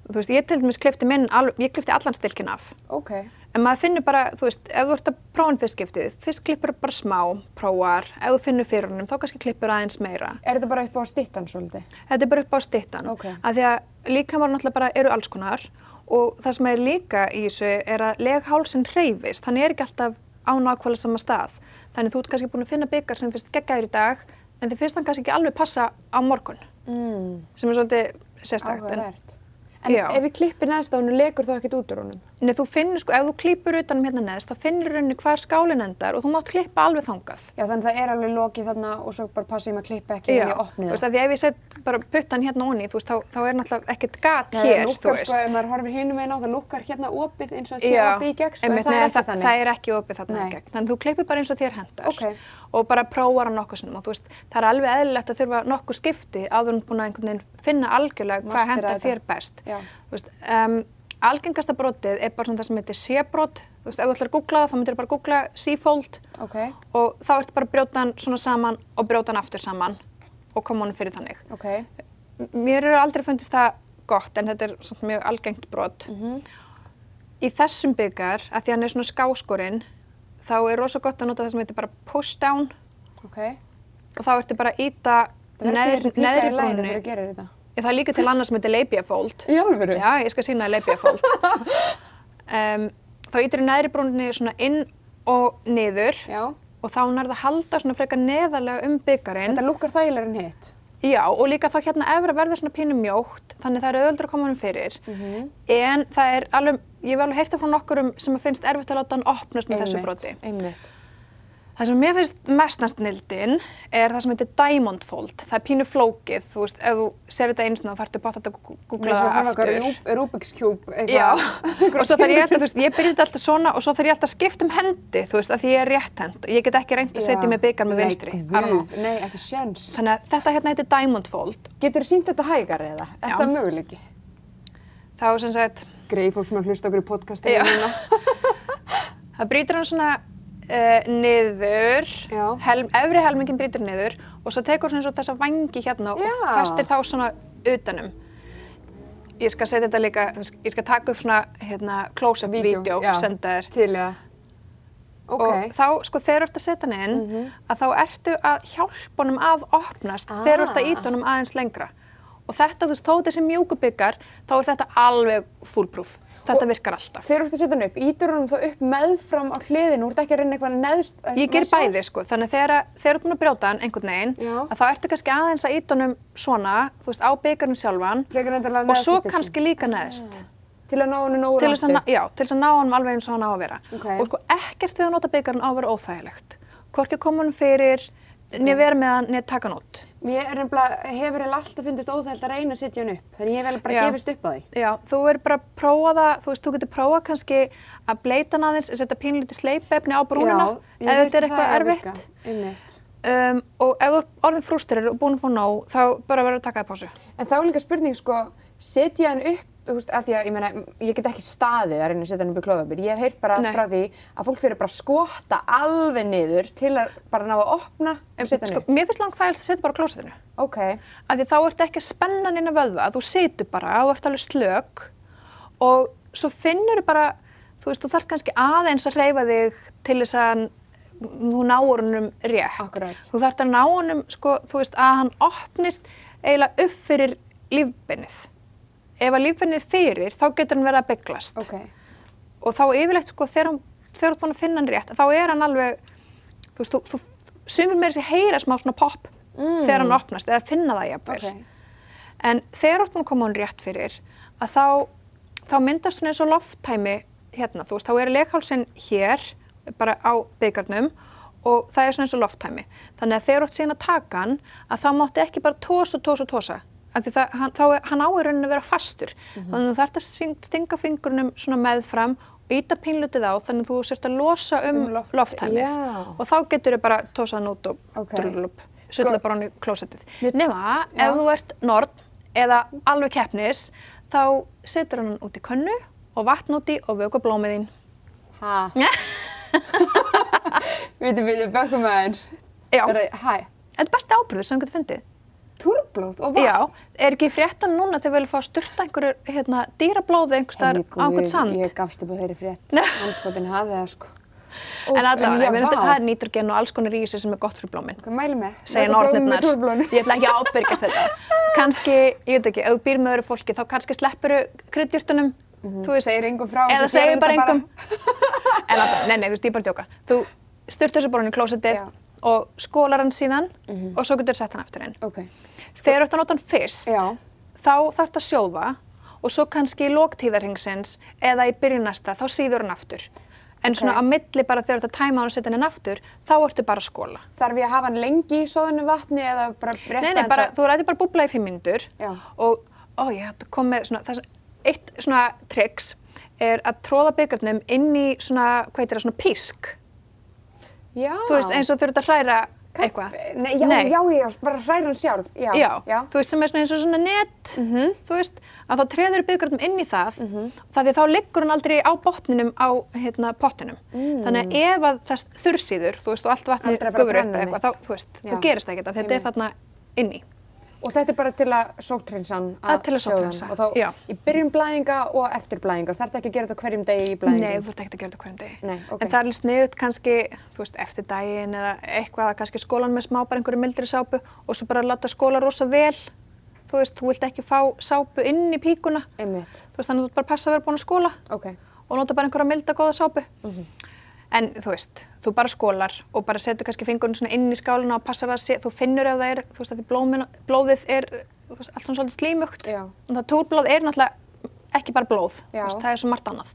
H: Þú veist, ég til dæmis klipti minn, alveg, ég klipti allan stilkin af.
D: Ok.
H: En maður finnur bara, þú veist, ef þú ert að prófa hann fyrst skiptið, fyrst klippur bara smá, prófar, ef þú finnur fyrir honum, þá kannski klippur aðeins meira.
D: Er þetta bara upp á stittan svolítið?
H: Þetta er bara upp á stittan.
D: Ok.
H: Af því að líkamar náttúrulega bara eru alls konar og það sem er líka í þessu er að leghálsinn hreyfist. Þannig er ekki alltaf á nákvæmlega sama stað. Þannig þú ert kannski búin að finna byggar sem finnst geggjaður í dag en þið finnst hann kannski ekki alveg passa á morgun.
D: Mm.
H: Sem er svolítið sérstakt. En.
D: En
H: Já.
D: ef við klippir neðst á hennu, legur þá ekkert út úr honum?
H: Nei, þú finnur sko, ef þú klípur utanum hérna neðst, þá finnur rauninni hvar skálinn endar og þú mátt klippa alveg þangað.
D: Já, þannig það er alveg lokið þarna og svo bara passa ég með að klippa ekki
H: Já,
D: en ég opni
H: þú veist,
D: það.
H: að því ef ég set bara puttan hérna onni, þú veist, þá, þá er náttúrulega ekkert gat
D: Það
H: hér, þú
D: lúkkar
H: veist.
D: sko, ef maður horfir hinum einn á það lúkkar hérna opið eins og
H: Já,
D: opið í gegn, en
H: einmitt,
D: það
H: nei,
D: er ekki
H: það, það opið þarna
D: Nei.
H: í gegn. Þannig þú klippir bara eins og þér hendar
D: Ok.
H: Og bara prófar hann nokkuð sinnum og þú veist, það er alveg eðlilegt að þurfa nokkuð skipti áður en búin að einhvern veginn finna algjörlega hvað hendar þér best. Þú veist, um, algengasta brotið er bara svona það sem heitir C-brot. Þú veist, ef þú ætlar að googla það, þá myndir bara googla C-fold
D: Ok,
H: og þá ertu bara að brjóta hann svona saman og brjóta hann aftur saman og koma honum fyrir þannig.
D: ok.
H: M- Mér eru aldrei fundist það gott en þetta er samt mjög algengt brot.
D: Mhm.
H: Í þessum byggar, að því hann er svona skáskorinn, þá er rosa gott að nota það sem heitir bara push down
D: Ok.
H: og þá ertu bara að íta
D: Það
H: neðri,
D: þú.
H: Ég, það er líka til annars sem heitir labia fold.
D: Í alvöru?
H: Já, ég skal sína labia fold. um, [LAUGHS] þá ítir neðri brúnni svona inn og niður
D: Já.
H: og þá nærða að halda svona frekar neðarlega um byggarinn.
D: Þetta lúkkar þægilega en hitt.
H: Já, og líka þá hérna efra verður svona pínu mjótt, þannig það er auðvöldur að koma honum fyrir.
D: Mhm.
H: En það er alveg, ég hef alveg heyrt það frá nokkurum sem að finnst erfitt að láta hann opnast með þessu broti.
D: Einmitt.
H: Það sem mér finnst mestnast nildin er það sem heitir Diamond Fold. Það er pínu flókið, þú veist, ef þú ser þetta eins og þá þarftu bátt að googla það aftur.
D: aftur. Rubik's Cube,
H: Já,
D: eitthvað. [LAUGHS]
H: og svo þarf ég alltaf, þú veist, ég þetta alltaf svona og svo þarf ég alltaf að skipta um hendi, þú veist, að því ég er rétt hend. Ég get ekki reynd að setja með byggar með vinstri.
D: Nei, ekki sjens.
H: Þannig að þetta hérna heitir Diamond Fold.
D: Getur þú sínt þetta hægar eða? Er
H: Já.
D: það möguleiki?
H: Þá er
D: Greið fólk sem að hlusta okkur í podcastinu
H: Já.
D: núna. [LAUGHS]
H: það brýtur hann svona uh, niður,
D: Já.
H: helm, efri helmingin brýtur niður og svo tekur svona og þessa vangi hérna
D: Já.
H: og festir þá svona utanum. Ég skal setja þetta líka, ég skal taka upp svona hérna, close-up
D: já.
H: og senda þér.
D: Til, já. Ok.
H: Og þá, sko, þegar þú ert að setja hann inn, að þá ertu að hjálpa honum að opnast
D: Ah.
H: þegar þú ert að íta honum aðeins lengra. Og þetta, þú veist, þó þessi mjúku byggar, þá er þetta alveg foolproof. Þetta virkar alltaf.
D: Þegar þú ert að setja hann upp, ítur hann þá upp meðfram á hliðinu, þú ert ekki að reyna eitthvað neðst.
H: Ég ger bæði, sko, þannig að þegar, þú ert að brjóta hann einhvern veginn,
D: Já.
H: að þá ertu kannski aðeins að íta honum svona, þú veist, á byggarinn sjálfan og svo kannski líka neðst.
D: Til að ná hann nógu
H: að, ná-
D: aftur.
H: já, til að ná honum alveg eins og hann á að vera.
D: Ok.
H: Og sko ekkert við að nota byggarinn á að vera óþægilegt. Hvorki koma honum fyrir, okay. vera með hann, niður taka hann út.
D: Mér er nefnilega, hefur eiginlega alltaf fundist óþægilt að reyna að setja hann upp. Þannig ég vil bara
H: Já.
D: gefist upp á því.
H: Já, þú verður bara að prófa það, þú veist, þú getur prófað kannski að bleita hann aðeins, setja pínlítið sleipefni á brúnina,
D: Já, ég
H: ef þetta er
D: að það
H: eitthvað
D: er að
H: erfitt. um, og ef þú ert orðin frústrir og búin að fá nóg, þá bara verður að taka það pásu.
D: En þá er líka spurning, sko, setja hann upp, þú veist, af því að, ég meina, ég get ekki staðið að reyna að setja hann upp í klófabur. Ég hef heyrt bara
H: Nei.
D: frá því að fólk þurfi bara að skvota alveg niður til að bara ná að opna og setja hann
H: Sko,
D: upp.
H: mér finnst langt þægilegt að setja bara á klósetinu.
D: Ok,
H: Af því þá ertu ekki að spenna neina vöðva, þú situr bara og ert alveg slök og svo finnur bara, þú veist, þú þarf kannski aðeins að reyfa þig til þess að þú náur honum rétt.
D: Akkurat.
H: Þú þarf að ná honum, sko, þú veist, að hann opnist eiginlega upp fyrir lífbennið. Ef að lífbennið fyrir, þá getur hann verið að bygglast.
D: ok.
H: Og þá yfirleitt, sko, þegar hann- þegar þú ert búin að finna hann rétt, þá er hann alveg, þú veist, þú, þú sumir meira sér heyra smá svona popp þegar hann opnast, eða finna það jafnvel.
D: Ok.
H: En þegar þú ert búin að koma hann rétt fyrir, að þá, þá myndast svona eins og lofttæmi hérna, þú veist, þá er leghálsinn hér, bara á byggarnum og það er svona eins og lofttæmi. Þannig að þegar þú ert síðan að taka hann, að þá mátti ekki bara tósa tósa tósa. Af því það, hann, þá er, hann á í rauninni að vera fastur. Þannig að þú þarft að stinga fingurnum svona meðfram og íta pínlutið á þannig að þú sért að losa um,
D: Um loft-
H: lofttæmið.
D: Já.
H: Og þá getur þau bara tósað hann út og
D: Ok.
H: drullup, sulla
D: Sko-
H: bara hann í klósettið.
D: Já.
H: ef þú ert norn eða alveg keppnis, þá setur hann út í könnu og vatn úti og vöku blómið þín.
D: Ha? [LAUGHS] Vitu, vitu, bökkum aðeins.
H: Já,
D: það- Hæ?
H: þetta er besti ábyrður sem þú getur fundið.
D: Túrblóð og vatn?
H: Já, er ekki fréttan núna þegar við viljum fá að styrta einhverju hérna, dýrablóði einhvers staðar á einhvern sand?
D: Ég gafst upp á þeirri frétt. [LAUGHS] Anskotin hafið það, sko.
H: en allavega, það er nýtrogen og alls konar í þessu sem er gott fyrir blómin.
D: Hvað mæli með?
H: segja
D: túrblóðinu.
H: Ég ætla ekki að ábyrgjast þetta. [LAUGHS] Kanski, ég veit ekki, ef þú býr með öðru fólki þá kannski sleppuru kryddjurtunum, þú veist.
D: Segir engum frá
H: Eða segir bara engum. [LAUGHS] en alltaf, nei, nei, þú veist, ég er bara að djóka. Þú styrtur þessu hann í klósettið
D: Já.
H: og skólar hann síðan og svo getur sett hann aftur inn.
D: Ok.
H: Þegar þú ert að nota hann fyrst,
D: Já.
H: þá þarf þetta að sjóða og svo kannski í lóktíðarhingsins eða í byrjun næsta, þá síður hann aftur. En svona
D: Ok.
H: á milli bara þegar þú ert að tæma hann og setja hann aftur, þá ertu bara að skóla.
D: Þarf ég að hafa hann lengi í sóðinu vatni eða bara rétt
H: Nei, nei,
D: aðeins
H: bara,
D: að-
H: þú rættir bara að búbla í fimm
D: Já.
H: og ó, ég hætti að koma með svona, þess, eitt svona triks er að tróða byggarnum inn í svona, hvað heitir það, svona písk.
D: Já.
H: Þú veist, eins og þú ert að hræra eitthvað.
D: Nei, já,
H: Nei.
D: já, já, bara hræra hann sjálf. Já.
H: Já,
D: Já.
H: þú veist, sem er svona eins og svona net, þú veist, að þá treður byggarnum inn í það,
D: Mhm.
H: það því þá liggur hann aldrei á botninum á hérna, pottinum. Þannig að ef að það þurrsýður, þú veist, og allt vatni
D: Mm. Aldrei bara
H: gufur upp eitthvað, þá, þú veist, þú gerist ekkert að þetta er þarna inni.
D: Og þetta er bara til að sóttrinsa hann
H: Að til að
D: sjóða hann.
H: sótthreinsa,
D: Og þá
H: já.
D: í byrjun blæðinga og eftir blæðinga. Þarf ekki að gera þetta hverjum degi í blæðingum?
H: Nei, þú ert ekkert að gera þetta hverjum degi.
D: Nei, ok.
H: En það er alveg sniðut kannski, þú veist, eftir daginn eða eitthvað að kannski skólan með smá bara einhverju mildri sápu og svo bara láta skóla rosa vel. Þú veist, þú vilt ekki fá sápu inn í píkuna.
D: Einmitt.
H: Þú veist, þannig að þú ert bara að passa að vera búin að skóla
D: Ok.
H: og nota bara einhverja milda góða sápu.
D: Mhm.
H: En þú veist, þú bara skólar og bara setur kannski fingurinn svona inn í skálina og passar það að sé, þú finnur ef það er, þú veist, að blómin, blóðið er, veist, allt svona svolítið slímugt.
D: Já.
H: Og það túrblóð er náttúrulega ekki bara blóð, veist, það er svo margt annað.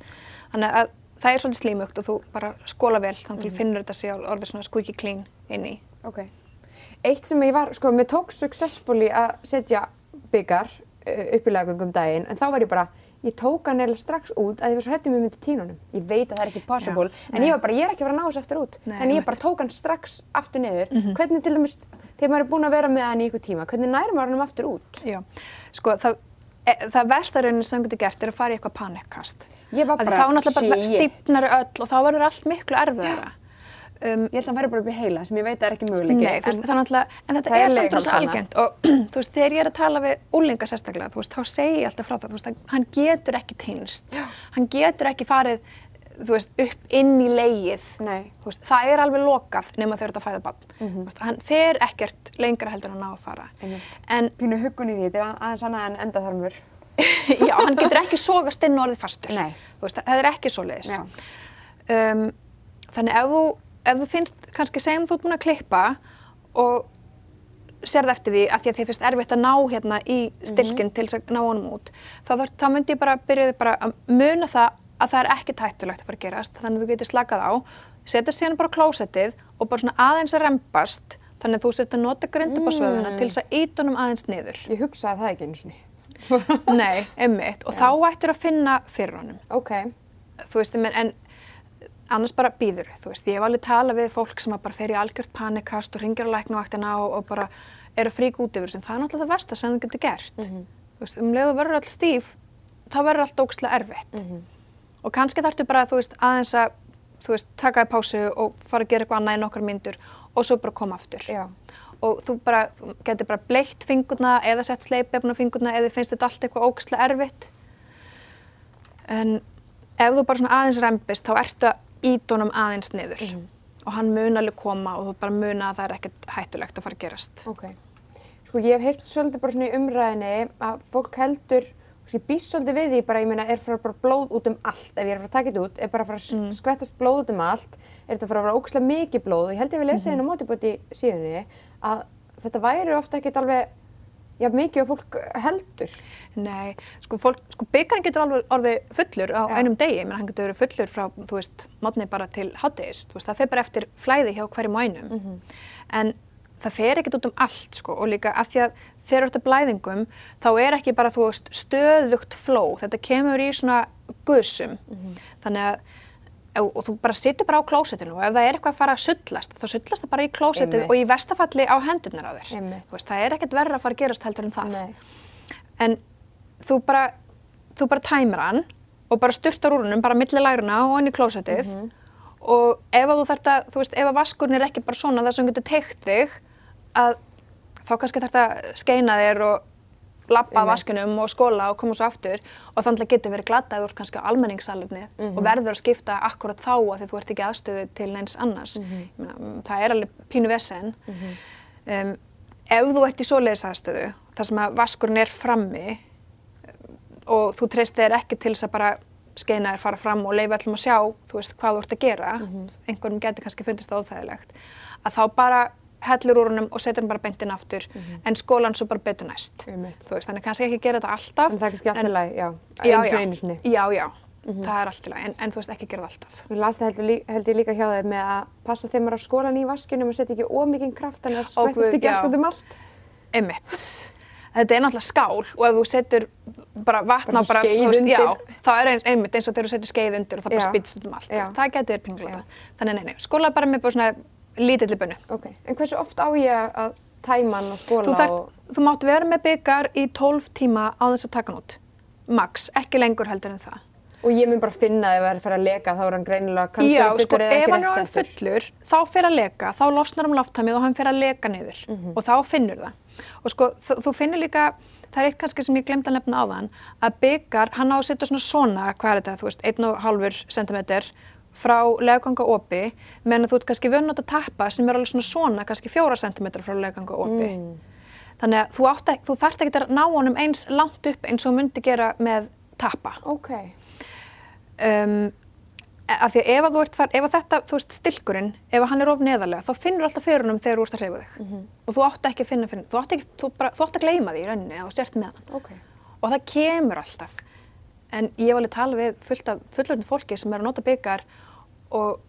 H: Þannig að það er svolítið slímugt og þú bara skóla vel þannig
D: Mhm.
H: til þú finnur þetta sé orðið svona squeaky clean inn í.
D: Ok. Eitt sem ég var, sko, mér tók successfully að setja byggar uh, upp í lagungum daginn, en þá var ég bara, ég tók hann eða strax út að ég var svo hrættum um myndi tínunum. Ég veit að það er ekki possible, en
H: nei.
D: ég var bara, ég er ekki að fara að ná þessu aftur út.
H: Nei,
D: Þannig ég bara tók hann strax aftur niður. Hvernig til dæmis, þegar maður er búinn að vera með hann í ykkur tíma, hvernig nærum maður hann aftur út?
H: Já, sko það, e, það versta raunin sem getur gert er að fara í eitthvað panikkast.
D: Ég var
H: Af því
D: bara,
H: þá náttúrulega bara stífnar öll og þá verður allt miklu erfiðara. Um,
D: Ég held að hann væri bara upp í heila, sem ég veit að er ekki möguleiki.
H: Nei, þú veist, en þetta er samt rosa algengt og [CLEARS THROAT] þú veist, þegar ég er að tala við úlinga sérstaklega, þú veist, þá segi ég alltaf frá það, þú veist, hann getur ekki týnst, hann getur ekki farið, þú veist, upp inn í leið,
D: Nei.
H: þú veist, það er alveg lokað nema þegar þetta fæða bann, þú veist, hann fer ekkert lengra heldur en hann á að fara, en
D: Pínu huggun í því, þetta er aðeins annað en endaþarmur. [LAUGHS]
H: já, hann getur ekki sogast inn orðið fastur, veist, það er ekki svoleiðis.
D: Já.
H: um, þannig ef þú, ef þú finnst kannski segjum þú ert búin að klippa og sérð eftir því að því að þið finnst erfitt að ná hérna í stilkinn til þess að ná honum út þá, þarf, þá myndi ég bara byrjaði bara að muna það að það er ekki tættulegt að fara að gerast þannig að þú getur slakað á setja síðan bara á klósettið og bara svona aðeins að rempast þannig að þú setur að nota grindabásvöðuna til þess að ít honum aðeins niður.
D: Ég hugsaði það ekki einu sinni.
H: nei, emmitt og þá ættir að finna fyrir honum.
D: Ok.
H: þú veist, en annars bara býður, þú veist, ég hef alveg talað við fólk sem bara fer í algjört panikast og ringir á læknavaktina og, og bara eru frík út yfir sem það er náttúrulega það versta sem þú getur gert. Þú veist, um leið og verður all stíf, þá verður allt ógstlega erfitt. Og kannski þarftu bara, þú veist, aðeins að, þú veist, taka í pásu og fara að gera eitthvað annað í nokkar myndur og svo bara koma aftur.
D: Já.
H: Og þú bara, þú getur bara bleitt fingurna eða sett sleipefn á fingurna eða finnst þetta allt eitthvað ógstlega erfitt. En ef þú bara svona aðeins rempist, þá ertu að ít honum aðeins niður. Og hann mun alveg koma og þú bara muna að það er ekkert hættulegt að fara að gerast.
D: Ok. Sko ég hef heyrt svolítið bara svona í umræðinni að fólk heldur, ég býst svolítið við því bara, ég meina, er fyrir bara blóð út um allt, ef ég er fara að taka þetta út, er bara fara að mm. skvettast blóð út um allt, er þetta fara að vera ógæslega mikið blóð og ég held ég við lesið hérna á mótibóti síðunni að þetta væri ofta ekkert alveg, já mikið og fólk heldur.
H: Nei, sko, sko byggarinn getur alveg orðið fullur á
D: Já.
H: einum degi, menn hann getur verið fullur frá, þú veist, mótni bara til háttegist, þú veist, það fer bara eftir flæði hjá hverjum og einum. En það fer ekkert út um allt, sko, og líka af því að þegar þú ert að blæðingum, þá er ekki bara, þú veist, stöðugt fló, þetta kemur í svona gusum, þannig að og þú bara situr bara á klósettinu og ef það er eitthvað að fara að sullast, þá sullast það bara í klósettið
D: Einmitt.
H: og í verstafalli á hendurnar á þér. Veist, það er ekkert verra að fara að gerast heldur en það
D: Nei.
H: en þú bara, þú bara tæmir hann og bara styrtar úr hannum bara milli læruna og inn í klósettið
D: Mhm.
H: og ef að þú þarft að, þú veist, ef að vaskurinn er ekki bara svona að hann getur teikt þig að þá kannski þarft að skeina þér og lappa
D: Einmitt.
H: vaskinum og skóla og koma svo aftur og þannig getur verið glata eða þú ert kannski á almenningssalefni
D: Mhm.
H: og verður að skipta akkurat þá að því þú ert ekki aðstöðu til neins annars.
D: Mhm.
H: Ég meina, mm, það er alveg pínu vesen. Um, ef þú ert í svoleiðis aðstöðu, þar sem að vaskurinn er frammi og þú treyst þér ekki til þess að bara skeina þér fara fram og leifa allum að sjá þú veist, hvað þú ert að gera, einhverjum getur kannski fundist það óþægilegt, að þá bara hellir úr honum og setur hann bara beintinn aftur en skólan svo bara betur næst þú veist, þannig kannski ekki gera þetta alltaf
D: En það er kannski allt í lagi, já,
H: já,
D: sinni, einu sinni.
H: já, já, það er allt í lagi en, en þú veist, ekki gera það alltaf
D: Ég las það heldur, lí- held ég líka hjá þér með að passa er á skólan í vaskinum og setja ekki ómikinn kraft þannig að
H: Ó,
D: skvettist ekki
H: já.
D: allt út um allt.
H: Einmitt. Þetta er náttúrulega skál og ef þú setur bara vatn
D: Bara
H: bara, þú veist, já, það er ein, einmitt eins og þegar þú setur skeið undir og það bara spýtst um allt.
D: Já.
H: þú Það getur pinglata.
D: Já.
H: Þannig, nei, nei, skóla bara með bara svona lítilli bönnu.
D: Ok, en hversu oft á ég að tæma hann á skóla
H: Þú, þarft-
D: og...
H: þú mátt vera með byggar í 12 tíma á þess að taka hann út. Max, ekki lengur heldur en það.
D: Og ég mun bara finna ef það er að fara að leka, þá er hann greinilega kannski
H: Já,
D: orðinn
H: sko,
D: fullur eða
H: ef
D: ekki
H: hann er
D: rétt
H: orðinn
D: settur.
H: fullur, þá fer að leka, þá losnar um lofthæmið og hann fer að leka niður
D: Mhm.
H: og þá finnur það. Og sko, þú, þú finnur líka, það er eitt kannski sem ég glemt að nefna á þann, að byggar, hann á að setja svona svona, hvað er þetta, þú veist, 1,5 cm frá leganga opi, meðan þú ert kannski vönn að tappa sem er alveg svona svona, kannski 4 cm frá leganga opi.
D: Mm.
H: Þannig að þú, ekki, þú þarft ekki að ná honum eins langt upp eins og myndi gera með tappa
D: Ok,
H: um, að því að ef, að ert far, ef að þetta, þú veist, stilkurinn, ef hann er of neðarlega, þá finnur alltaf fyrir honum þegar þú ert að hreyfa þig.
D: Mhm.
H: Og þú átt ekki að finna fyrir, þú átt ekki, þú bara, þú átt að gleyma því í rauninni að þú sért með hann.
D: ok.
H: Og það kemur alltaf. En ég hef alveg talað við fullt af fullorðin fólki sem er að nota byggar og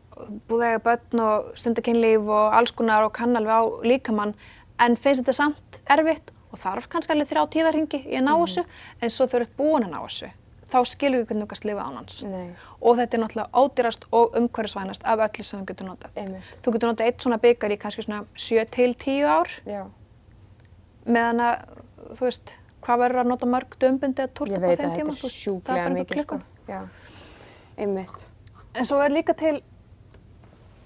H: búið að eiga börn og stundakinnlíf og alls konar og kann alveg á líkamann en finnst þetta samt erfitt og þarf kannski alveg þrjá tíðarhingi í að ná þessu en svo þau eru búin að ná þessu þá skilur við hvernig þú kannski lifa án hans
D: Nei.
H: og þetta er náttúrulega ódýrast og umhverfisvænast af öllu sem þú getur notað.
D: Einmitt.
H: Þú getur notað eitt svona byggar í kannski svona 7 til 10 ár
D: Já,
H: meðan að, þú veist, hvað verður að nota mörg dömbundi að
D: ég
H: túrta á
D: veit
H: þeim
D: að
H: tíma?
D: þetta
H: Þú
D: er
H: veist, það
D: sjúklega mikið, sko. Já, einmitt.
H: En svo er líka til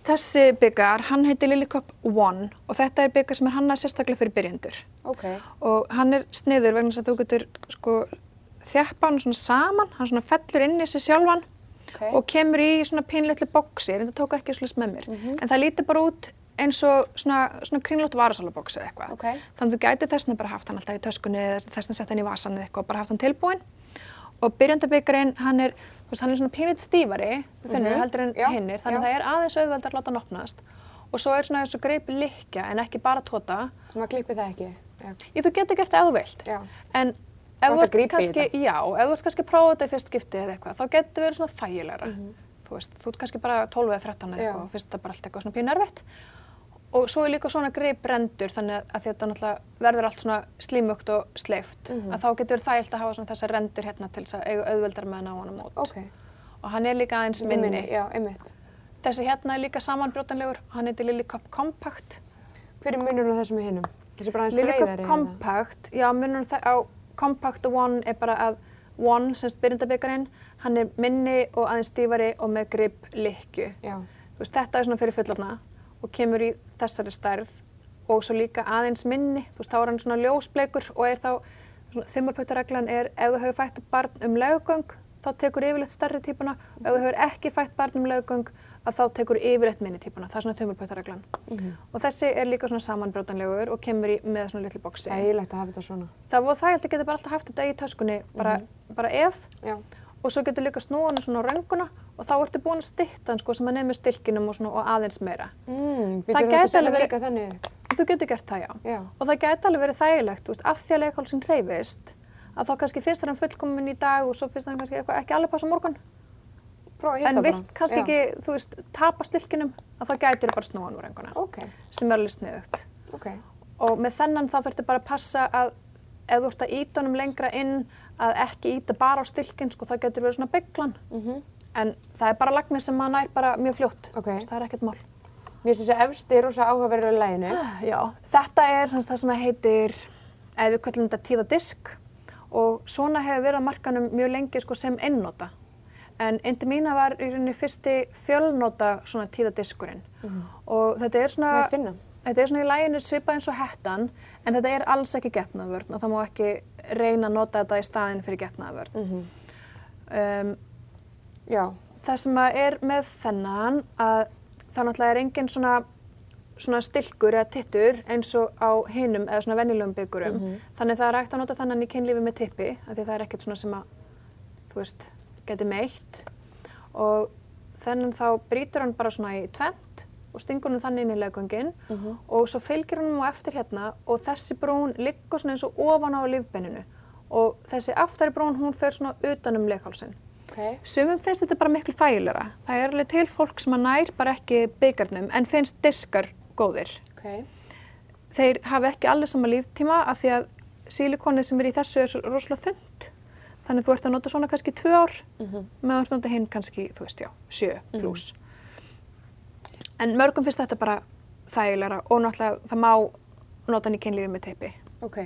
H: þessi byggar, hann heitir Lillicop One og þetta er byggar sem er hannar sérstaklega fyrir byrjendur.
D: Ok,
H: Og hann er sniður vegna þess að þú getur sko þjappa hann svona saman, hann svona fellur inn í sig sjálfan
D: ok.
H: og kemur í svona pínleitli boksi, en það tók ekki slúst með mér.
D: Mhm.
H: En það lítur bara út eins og svona, svona kringlótt varasalabóks eða eitthvað.
D: Ok.
H: Þannig að þú gæti þessna bara haft hann alltaf í töskunni eða þessna sett hann í vasan eða eitthvað og bara haft hann tilbúinn. Og byrjandabyggarinn, hann er, þú veist, hann er svona pínleitt stífari, þú finnur
D: Mhm.
H: heldur en hinnir, þannig að það er aðeins auðveldar að láta hann opnast. Og svo er svona þessu greipi likja en ekki bara tóta.
D: Svo maður klippir það ekki.
H: Ég, þú getur gert það ef þú vilt.
D: Já.
H: En ef þú
D: að
H: ert kannski, já, ef þú ert kannski að prófa þetta í fyrst skipti eða eitthvað, þá getur verið svona þægilegra.
D: Mhm.
H: Þú veist, þú ert kannski bara 12 eða 13 eða eitthvað og finnst þetta bara allt eitthvað svona pínu erfitt. Og svo er líka svona greip rendur þannig að þetta náttúrulega verður allt svona slímugt og sleift.
D: Mhm.
H: Að þá getur verið þægilt að hafa svona þessar rendur hérna til þess að eiga auðveldar með að ná hann á mót.
D: Ok.
H: Og hann er líka aðeins minni.
D: Já, einmitt.
H: Þessi hérna er líka samanbrjótanlegur, hann heitir Lillicup Compact.
D: Hver er munurinn á þessum með hinnum?
H: Lillicup? Compact, já, munum það á Compact og One er bara að One, semst byrjundabyggarinn, hann er minni og aðeins stífari og með grip likju.
D: Já.
H: Þetta er svona fyrir fullorna og kemur í þessari stærð og svo líka aðeins minni, þú veist, þá er hann svona ljósbleikur og er þá, svona, þummarpötareglan er ef þú hefur fætt barn um legugöng, þá tekur yfirleitt stærri típuna og ef þú hefur ekki fætt barn um legugöng, að þá tekur yfirleitt minni típuna, það er svona þummarpötareglan. Og þessi er líka svona samanbrótanlegur og kemur í, með svona litlu boksi.
D: Ægilegt að hafa þetta svona.
H: Það það, ég held að geta bara alltaf haft þetta í töskunni, bara, bara ef,
D: Já.
H: Og svo getur líka snúa hann svona á rönguna og þá ertu búin að stytta hann sko sem að nefnir stilkinum og, svona, og aðeins meira.
D: Mm,
H: Það gæti alveg verið-
D: þannig.
H: Þú getur gert það, já.
D: Já.
H: Og það gæti alveg verið þægilegt, þú veist, að því að leikhálsinn hreyfist, að þá kannski finnst hann fullkomin í dag og svo finnst hann kannski eitthvað ekki alveg passa á morgun. En vilt kannski
D: Já.
H: ekki, þú veist, tapa stilkinum, að þá gætir bara snúa hann úr rönguna,
D: Ok,
H: sem er alveg sniðugt.
D: ok.
H: Og með þennan þá þurftu bara að passa að ef þú ert að íta honum lengra inn, að ekki íta bara á stilkin, sko, það getur verið svona bygglan. En það er bara lagnir sem maður nær bara mjög fljótt.
D: Ok.
H: Þú veist, Það er ekkert mál.
D: Mér finnst þessi efsti rosa áhugaverður í læginu.
H: Já, þetta er sem það sem heitir, eða við kallum þetta tíðadisk og svona hefur verið á markanum mjög lengi sko, sem einnota. En Indimína var í rauninni fyrsti fjölnota svona tíðadiskurinn og þetta er svona,
D: Má ég finna?
H: þetta er svona í læginu svipað eins og hettan en þetta er alls ekki getnaðvörn og það má ekki reyna að nota þetta í staðinn fyrir getnaðvörn. um,
D: Já.
H: það sem að er með þennan að það náttúrulega er engin svona, svona stilkur eða tittur eins og á hinum eða svona venjulegum byggurum. Þannig það er hægt að nota þannan í kynlífi með tippi af því það er ekkert svona sem að, þú veist, geti meitt. Og þennan þá brýtur hann bara svona í tvent og stingur hann þannig inn í leggöngin og svo fylgir hann á eftir hérna og þessi brún liggur svona eins og ofan á lífbeininu og þessi aftari brún hún fer svona utan um leghálsinn.
D: Ok.
H: Sumum finnst þetta bara miklu þægilegra. Það er alveg til fólk sem að nær bara ekki byggarnum en finnst diskar góðir.
D: Ok.
H: Þeir hafa ekki allir sama líftíma af því að sílikonið sem er í þessu er rosalega þund. Þannig að þú ert að nota svona kannski tvö ár meðan þú ert að nota hinn kannski, þú veist, já, sjö pluss. En mörgum finnst þetta bara þægilegra og náttúrulega það má nota hann í kynlífi með teipi.
D: Ok.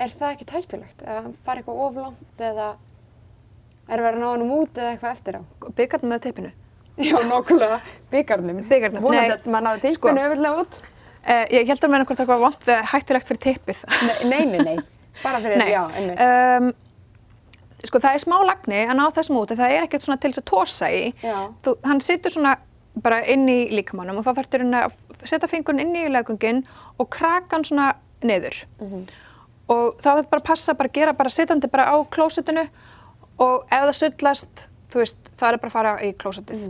D: Er það ekki hættulegt? Að hann fari eitthvað oflangt eða er verið að ná hann út eða eitthvað eftir á?
H: Byggarnum með teipinu.
D: Já, nokkulega. Byggarnum.
H: Bikarnum,
D: Vonandi
H: nei.
D: að maður náði
H: Sko.
D: teipinu öfullega út.
H: Uh, ég held að meina hvort það var vant við hættulegt fyrir teipið.
D: Nei, nei, nei. Bara fyrir,
H: Nei.
D: já, einmitt.
H: Um, sko það er smá lagni að ná þessum út það er ekkert svona til þess að tósa í.
D: Já.
H: Þú, hann situr svona bara inn í líkamannum og þá þarftur hann að setja fingurinn inn í legungin og kraka hann svona niður. Og þá þarf bara að passa, bara gera bara sitandi bara á klósitinu og ef það sullast, þú veist, það er bara að fara í klósitið.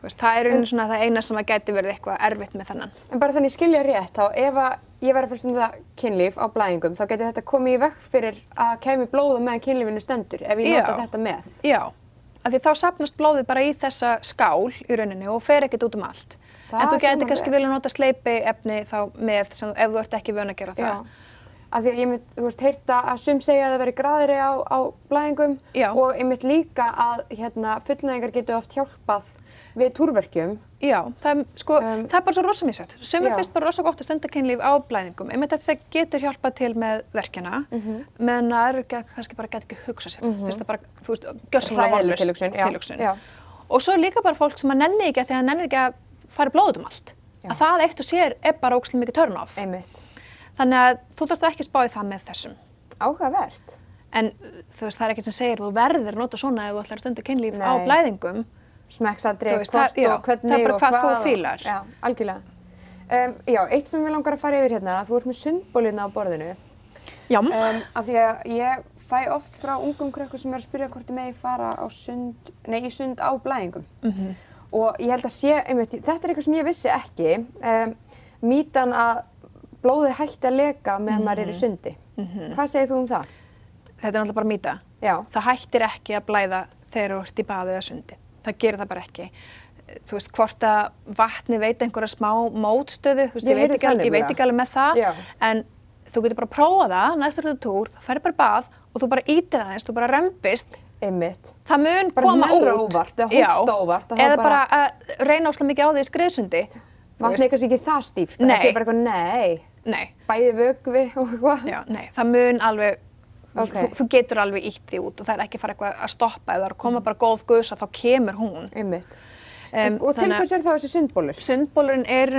H: Þú Veist, það er raunin svona það eina sem að gæti verið eitthvað erfitt með þennan.
D: En bara þannig skilja rétt, þá ef ég verði að fyrst um kynlíf á blæðingum, þá geti þetta komið í vekk fyrir að kemi blóða meðan kynlífinu stendur, ef ég nota þetta með.
H: Já, af því þá sapnast blóðið bara í þessa skál í rauninni og fer ekkert út um allt.
D: Það
H: en þú getur kannski
D: vel.
H: vilja nota sleipi efni þá með sem, ef þú ert ekki vön að gera það.
D: Já. Af því að ég mynd, þú veist, heyrta að sum segja að það veri graðri á, á blæðingum
H: Já.
D: og ég mynd líka að hérna, fullnæðingar getur oft hjálpað við túrverkjum.
H: Já, það, er, sko,
D: Um,
H: það er bara svo rosa mísætt. Sumir finnst bara rosa gott að stunda kynlíf á blæðingum. Einmitt að það getur hjálpað til með verkjana,
D: Mhm.
H: meðan það eru kannski bara get ekki hugsa sér. Finnst það bara, þú veist,
D: já,
H: tilhugsun.
D: já.
H: Og svo er líka bara fólk sem að nenni ekki að því að nenni ekki að fara blóð út um allt.
D: Já.
H: Að það eitt og sér er bara ókslega mikið turn off.
D: Einmitt.
H: Þannig að þú þarfst ekki að spá í það með þessum.
D: Áhugavert.
H: En þú veist, það er ekkert sem segir þú verður að nota svona ef þú ætlar að stunda kynlíf á
D: Nei.
H: blæðingum. Veist,
D: hvort
H: já,
D: og hvernig
H: það er bara
D: og
H: hvað þú
D: hvað og-
H: fílar.
D: Já, algjörlega. Um, já, eitt sem við langar að fara yfir hérna, þú ert með sundbólina á borðinu.
H: Já.
D: Um, af því að ég fæ oft frá ungum krökkur sem er að spyrja hvort þið megi fara á sund, nei, í sund á blæðingum.
H: Mhm.
D: Og ég held að sé, einmitt, þetta er eitthvað sem ég vissi ekki, um, mítan að blóði hætti að leka meðan maður er í sundi. Hvað segir þú um það?
H: Þetta er náttúrulega bara mýta.
D: Já,
H: Það hættir ekki að blæða þegar þú ert í baði eða sundi. Það gerir það bara ekki. Þú veist, hvort að vatni veit einhverja smá mótstöðu, þú veist,
D: Ég
H: ég, veit ekki, ég veit ekki alveg með það,
D: Já.
H: en þú getur bara að prófa það næstur þetta túr, það færi bara bað og þú bara ítir aðeins, þú bara rempist
D: Einmitt.
H: það mun
D: Bara
H: koma út.
D: óvart eða
H: Já.
D: óvart,
H: Eða
D: bara-
H: bara að reyna óslega mikið á því skriðsundi.
D: Er kannski ekki það stíft. Það sé bara eitthvað, nei,
H: Nei,
D: bæði vögvi og eitthvað.
H: það mun alveg,
D: Ok.
H: þú, þú getur alveg ítt því út og það er ekki að fara eitthvað að stoppa. Er að koma bara góð gusa þá kemur hún.
D: Einmitt.
H: Um,
D: og til
H: að-
D: hvers er þá þessi sundbólur?
H: Sundbólurinn er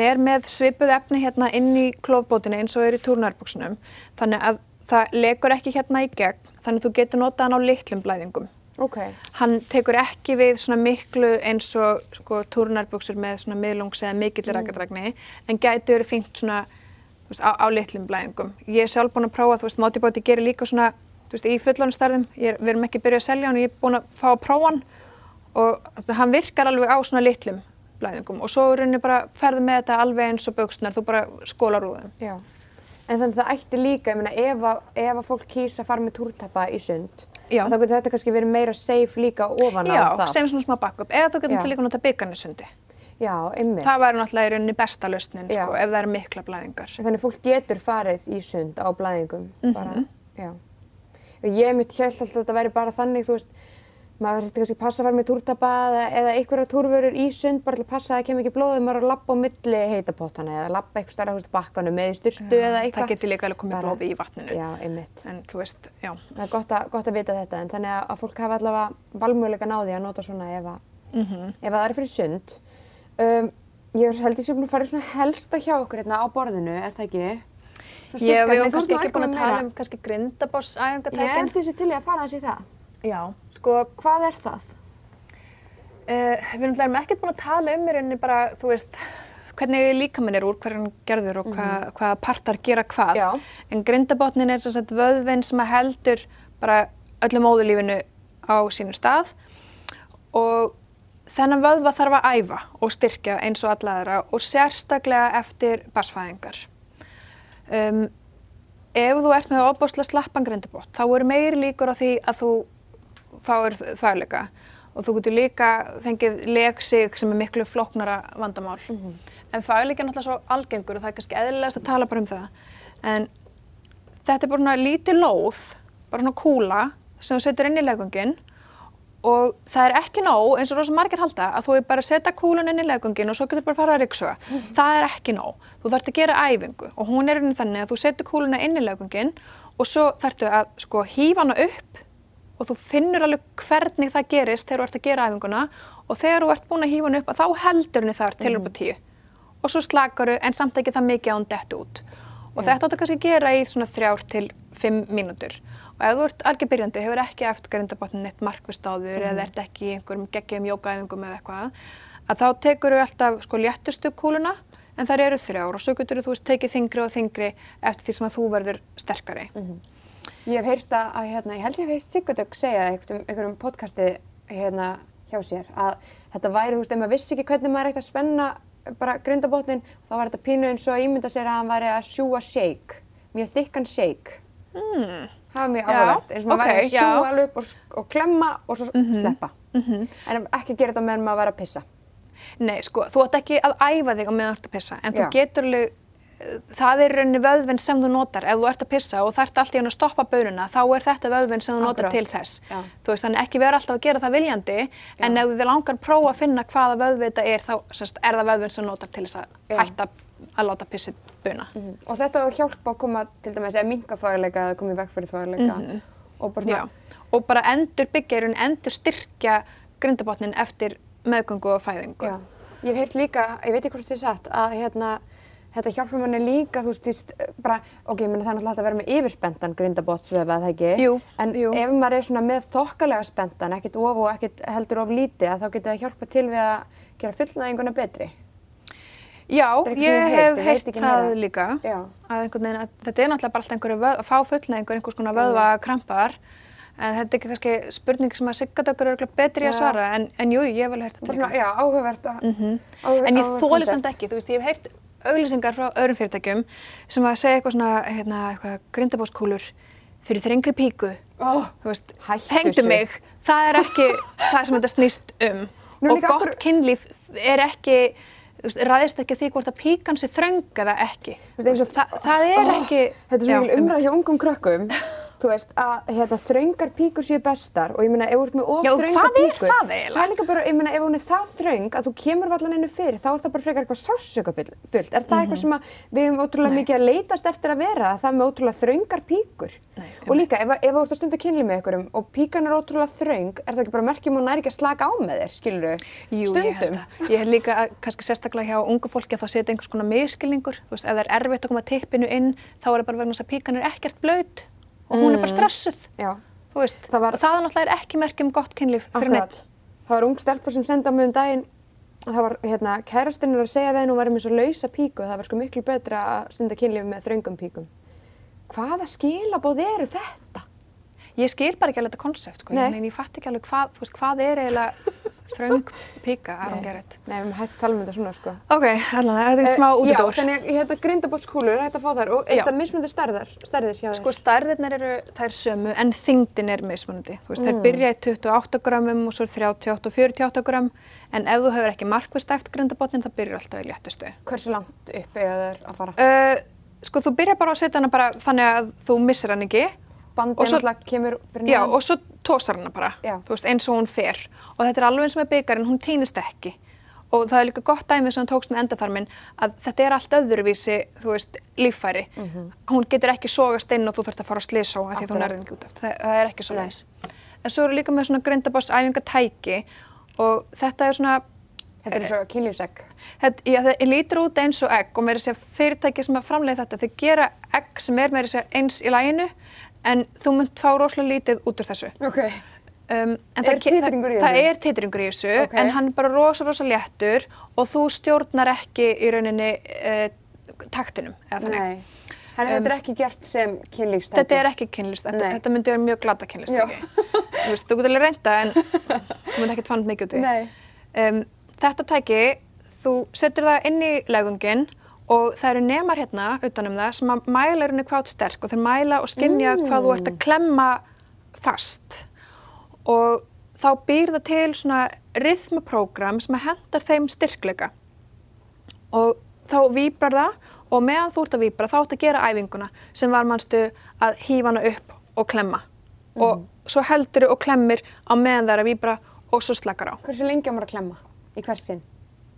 H: er með svipuð efni hérna inn í klófbótinu eins og er í túrnærbuksunum. Þannig að það legur ekki hérna í gegn, þannig að þú getur notað hann á litlum blæðingum.
D: Ok.
H: Hann tekur ekki við svona miklu eins og sko, túrnærbuksur með svona miðlungs eða mikill rakadragni, en gæti verið fínt svona veist, á, á litlum blæðingum. Ég er sjálf búin að prófa, þú veist, Motibóti gerir líka svona, þú veist, í fullanstærðum, við erum ekki byrjað að selja hann, ég er búin að fá að prófa hann og hann virkar alveg á svona litlum blæðingum og svo rauninni bara ferði með þetta alveg eins og buksnar, þú bara skólar úr þeim.
D: Já. En þannig að það ætti líka, ég meina, ef, að- ef að fólk kýsa að fara með túrtappa í sund,
H: Já.
D: þá getur þetta kannski verið meira safe líka ofan
H: Já,
D: á það.
H: sem svona smá backup, eða þú getur
D: Já.
H: líka nota byggarnisundi.
D: Já, einmitt.
H: Það væri náttúrulega í rauninni besta lausnin,
D: Já.
H: sko, ef það eru mikla blæðingar.
D: Þannig fólk getur farið í sund á blæðingum.
H: Mhm.
D: Bara, já. Og ég mitt held alltaf að þetta væri bara þannig, þú veist, maður þurfti kannski að passa að fara með túrtappa eða, eða einhverja túrvörur í sund bara til að passa að það kemur ekki blóðið maður að lappa á milli heitapottana eða lappa eitthvað starra húst bakkanum með styrtu eða eitthvað.
H: Það getur líka alveg komið
D: Bara-
H: blóði í vatninu.
D: Já, einmitt.
H: En þú veist, já.
D: Það er gott að, gott að vita þetta en þannig að- fólk hafa allavega valmöguleika náði að nota svona ef að,
H: Mhm.
D: ef að það er fyrir sund. Um, ég held ég búin að fara svona helsta hjá okkur hérna á borðinu, er það ekki? Svona
H: Ég
D: styrkar,
H: við erum kannski ekki búin að tala um kannski grindaboss
D: Ég held þessi til í að fara þessi í það.
H: Já, sko,
D: Hvað er það?
H: uh, við erum ekkert búin að tala um í rauninni bara, þú veist, hvernig líkaminn er úr, hvernig hann gerður og hva, hvaða partar gera hvað.
D: Já.
H: En grindabotnin er sem sagt vöðvinn sem heldur bara öllu móðulífinu á sínu stað og þennan vöðva þarf að æfa og styrkja eins og alla aðra og sérstaklega eftir barsfæðingar. Um, ef þú ert með ofbúslega slappan grindabott þá eru meiri líkur á því að þú fáir þvægleika og þú getur líka fengið legsig sem er miklu flóknara vandamál. En þvægleika er náttúrulega svo algengur og það er kannski eðlilegast að tala bara um það. En þetta er bara svona lítið lóð, bara svona kúla sem þú setur inn í legungin og það er ekki nóg, eins og rosa margir halda, að þú er bara að setja kúlun inn í legungin og svo getur bara farað að ryksuga. Það er ekki nóg. Þú þarfst að gera æfingu og hún er inn þannig að þú setur kúluna inn í legungin og svo þarftu að sko hífa hana upp og þú finnur alveg hvernig það gerist þegar þú ert að gera æfinguna og þegar þú ert búin að hífa hana upp að þá heldur henni þar til upp á tíu og svo slakaru en samt ekki það mikið að hún dett út. Og þetta áttu kannski að gera í svona þrjár til fimm mínútur. Og ef þú ert algjör byrjandi, hefur ekki eftir grindabotnin neitt markvist áður eða ert ekki í einhverjum geggjum jókaæfingum eða eitthvað, að þá tekur þú alltaf sko léttustu kúluna en þær eru þrjár og svo getur þú veist tekið þingri og þingri eftir því sem að þú verður sterkari.
D: Ég hef heyrt að, hérna, ég held ég hef heyrt Sigurdök segja eitthvað um einhverjum podcasti hérna hjá sér að þetta væri, þú veist, ef maður vissi ekki hvernig maður ætti að spenna bara grindabotnin, þá var þetta pínu eins og að ímynda sér að hann væri að sjúa shake, mjög þykkan shake. Mm. Það var mjög
H: Já,
D: áhugavert, eins og maður
H: ok,
D: væri að
H: já.
D: sjúa alveg upp og, og klemma og svo sleppa. En ekki gera þetta meðan maður væri að pissa.
H: Nei, sko, þú átt ekki að æfa þig á meðan þú ert að pissa, en þú
D: Já.
H: getur alveg, það er rauninni vöðvinn sem þú notar. Ef þú ert að pissa og þarft allt í hann að stoppa baununa, þá er þetta vöðvinn sem þú notar
D: Akkurat.
H: til þess.
D: Já.
H: Þú veist, þannig ekki vera alltaf að gera það viljandi, en ef þú langar prófa að finna hvaða vöðvi þetta er, þá sérst, er það vöðvinn sem þú notar til þess að
D: Já.
H: hætta að láta pissið bauna.
D: Og þetta hjálpa að koma til dæmis eða minka þvægileika eða koma í veg fyrir þvægileika. Og bara
H: Já. Og bara endur byggja, í rauninni endur styrkja grindabotnin eftir meðgöngu og fæðingu.
D: Já, ég hef heyrt líka, ég veit ekki hvort þið er satt, að hérna, þetta hjálpar manni líka, þú veist, bara, ok, ég meina það er náttúrulega að vera með yfirspentan grindabottsvefi, að það ekki?
H: Jú,
D: En
H: jú.
D: ef maður er svona með þokkalega spentan, ekkert of og ekkert heldur of lítið, að þá getur það hjálpa til við að gera fullnæðinguna betri.
H: Já, ég
D: hef ekki
H: það líka.
D: Já.
H: Að veginn, að þetta er náttúrulega bara alltaf einhverju vöð, að fá fullnæðingur, einhvers konar vöðva krampar. En þetta er ekki kannski spurning sem að siggadökkur eru betri í að
D: Já.
H: svara, en, en jú, ég hef alveg
D: Bara
H: þetta líka.
D: já, áhugavert að... Mm
H: En ég þóli samt ekki, þú veist, ég hef heyrt auglýsingar frá öðrum fyrirtækjum sem að segja eitthvað svona, hérna, eitthvað grindabóskúlur fyrir þrengri píku.
D: Ó,
H: Þú veist, hengdu mig, það er ekki [LAUGHS] það sem þetta snýst um.
D: Nú
H: og gott
D: akkur-
H: kynlíf er ekki, ræðist ekki því hvort að píkan sé þröng eða ekki.
D: Veist,
H: Þa, það er
D: Ó,
H: ekki...
D: Þetta er svo mikil umræð hjá ungum krökkum [LAUGHS] þú veist, að hérna, þröngar píkur séu bestar og ég meina, ef þú ert með of
H: er
D: píkur,
H: það
D: er líka bara, ég meina, ef hún er það þröng að þú kemur vallan einu fyrir, þá er það bara frekar eitthvað sársökafullt. Er það eitthvað sem að við hefum ótrúlega
H: Mhm. Nei.
D: mikið að leitast eftir að vera, að það er með ótrúlega þröngar píkur?
H: Nei,
D: og líka, ef, ef þú ert að stunda kynli með einhverjum og píkan er ótrúlega þröng, er það ekki bara merkjum hún er ekki að slaka á með þér, skilur
H: Jú,
D: stundum?
H: að. Ég held líka að kannski sérstaklega hjá ungu fólki að það setja einhvers konar miskilningur. Þú veist, ef það er erfitt að koma tippinu inn, þá er það bara vegna þess að píkan er ekkert blöyt og hún er bara stressuð.
D: Já,
H: Þú veist,
D: Það var-
H: og það náttúrulega er ekki merkjum gott kynlíf fyrir neitt.
D: Það var ung stelpa sem senda mig um daginn að það var, hérna, kærastinn er að segja við henni hún væri með svo lausa píku og það var sko miklu betra að stunda kynlífi með þröngum píkum. Hvaða skilabóð eru þetta?
H: Ég skil bara ekki alveg þetta konsept, sko.
D: Nei.
H: Ég, fatt ekki alveg hvað, veist, hvað er eiginlega þröng píka, I don't get it.
D: Nei, við erum hægt að tala um þetta svona, sko.
H: Ok, allan, þetta er smá
D: Eh,
H: útidór.
D: Já, þannig að hérna grindabótskúlur hægt að fá þær og þetta mismunandi stærðar, stærðir hjá þér?
H: Sko stærðirnar eru, þær sömu, en þyngdin er mismunandi. Þú veist,
D: Mm.
H: þær byrja í 28 grammum og svo er 38 og 48 gramm, en ef þú hefur ekki markvist eftir grindabotnin, það byrjar alltaf í léttustu.
D: Hversu langt upp eiga þær að fara?
H: Uh, sko, þú byrjar bara að setja hana bara þannig að þú missir hann ekki.
D: Bandið
H: og svo-
D: náttúrulega kemur fyrir
H: Já,
D: neðan.
H: og svo tósar hana bara,
D: Já.
H: þú veist, eins og hún fer. Og þetta er alveg eins með byggarinn, hún týnist ekki. Og það er líka gott dæmi sem hann tókst með endaþarminn að þetta er allt öðruvísi, þú veist, líffæri. Hún getur ekki sogast inn og þú þurft að fara slísó af því að þú
D: Mhm. Akkurat.
H: nærðin ekki út af. Það, það er ekki svo leiðis. En svo eru líka með svona grindaboss æfingatæki og þetta er svona,
D: Þetta er svo kynlífsegg.
H: þetta, já, það lítur út eins og egg og meira að segja fyrirtæki sem að framleiða þetta, þau gera egg sem er meira að segja eins í læginu en þú munt fá rosalega lítið út úr þessu.
D: Ok.
H: Um, en
D: Er titringur í
H: það, það
D: þessu?
H: er titringur í þessu,
D: Ok.
H: en hann er bara rosa, rosa léttur og þú stjórnar ekki í rauninni uh, taktinum. Eða þannig.
D: Nei. Þannig að
H: Um,
D: þetta er ekki gert sem kynlífstæki?
H: Þetta er ekki kynlist, þetta, þetta myndi vera mjög glata kynlist, ekki? [LAUGHS] þú veist, þú getur alveg reynda, en [LAUGHS] þú myndi ekkert fann mikið út í. Um, þetta tæki, þú setur það inn í legungin og það eru nemar hérna utanum það sem að mæla henni hvað sterk og þeir mæla og skynja hvað þú ert að klemma fast. Og þá býr það til svona rithmaprógram sem að hendar þeim styrkleika. Og þá víbrar það og meðan þú ert að víbra þá ert að gera æfinguna sem var mannstu að hífa hana upp og klemma. Og svo heldur og klemmir á meðan það er að víbra og svo slakar á.
D: Hversu lengi á maður að klemma? Í hvers sinn?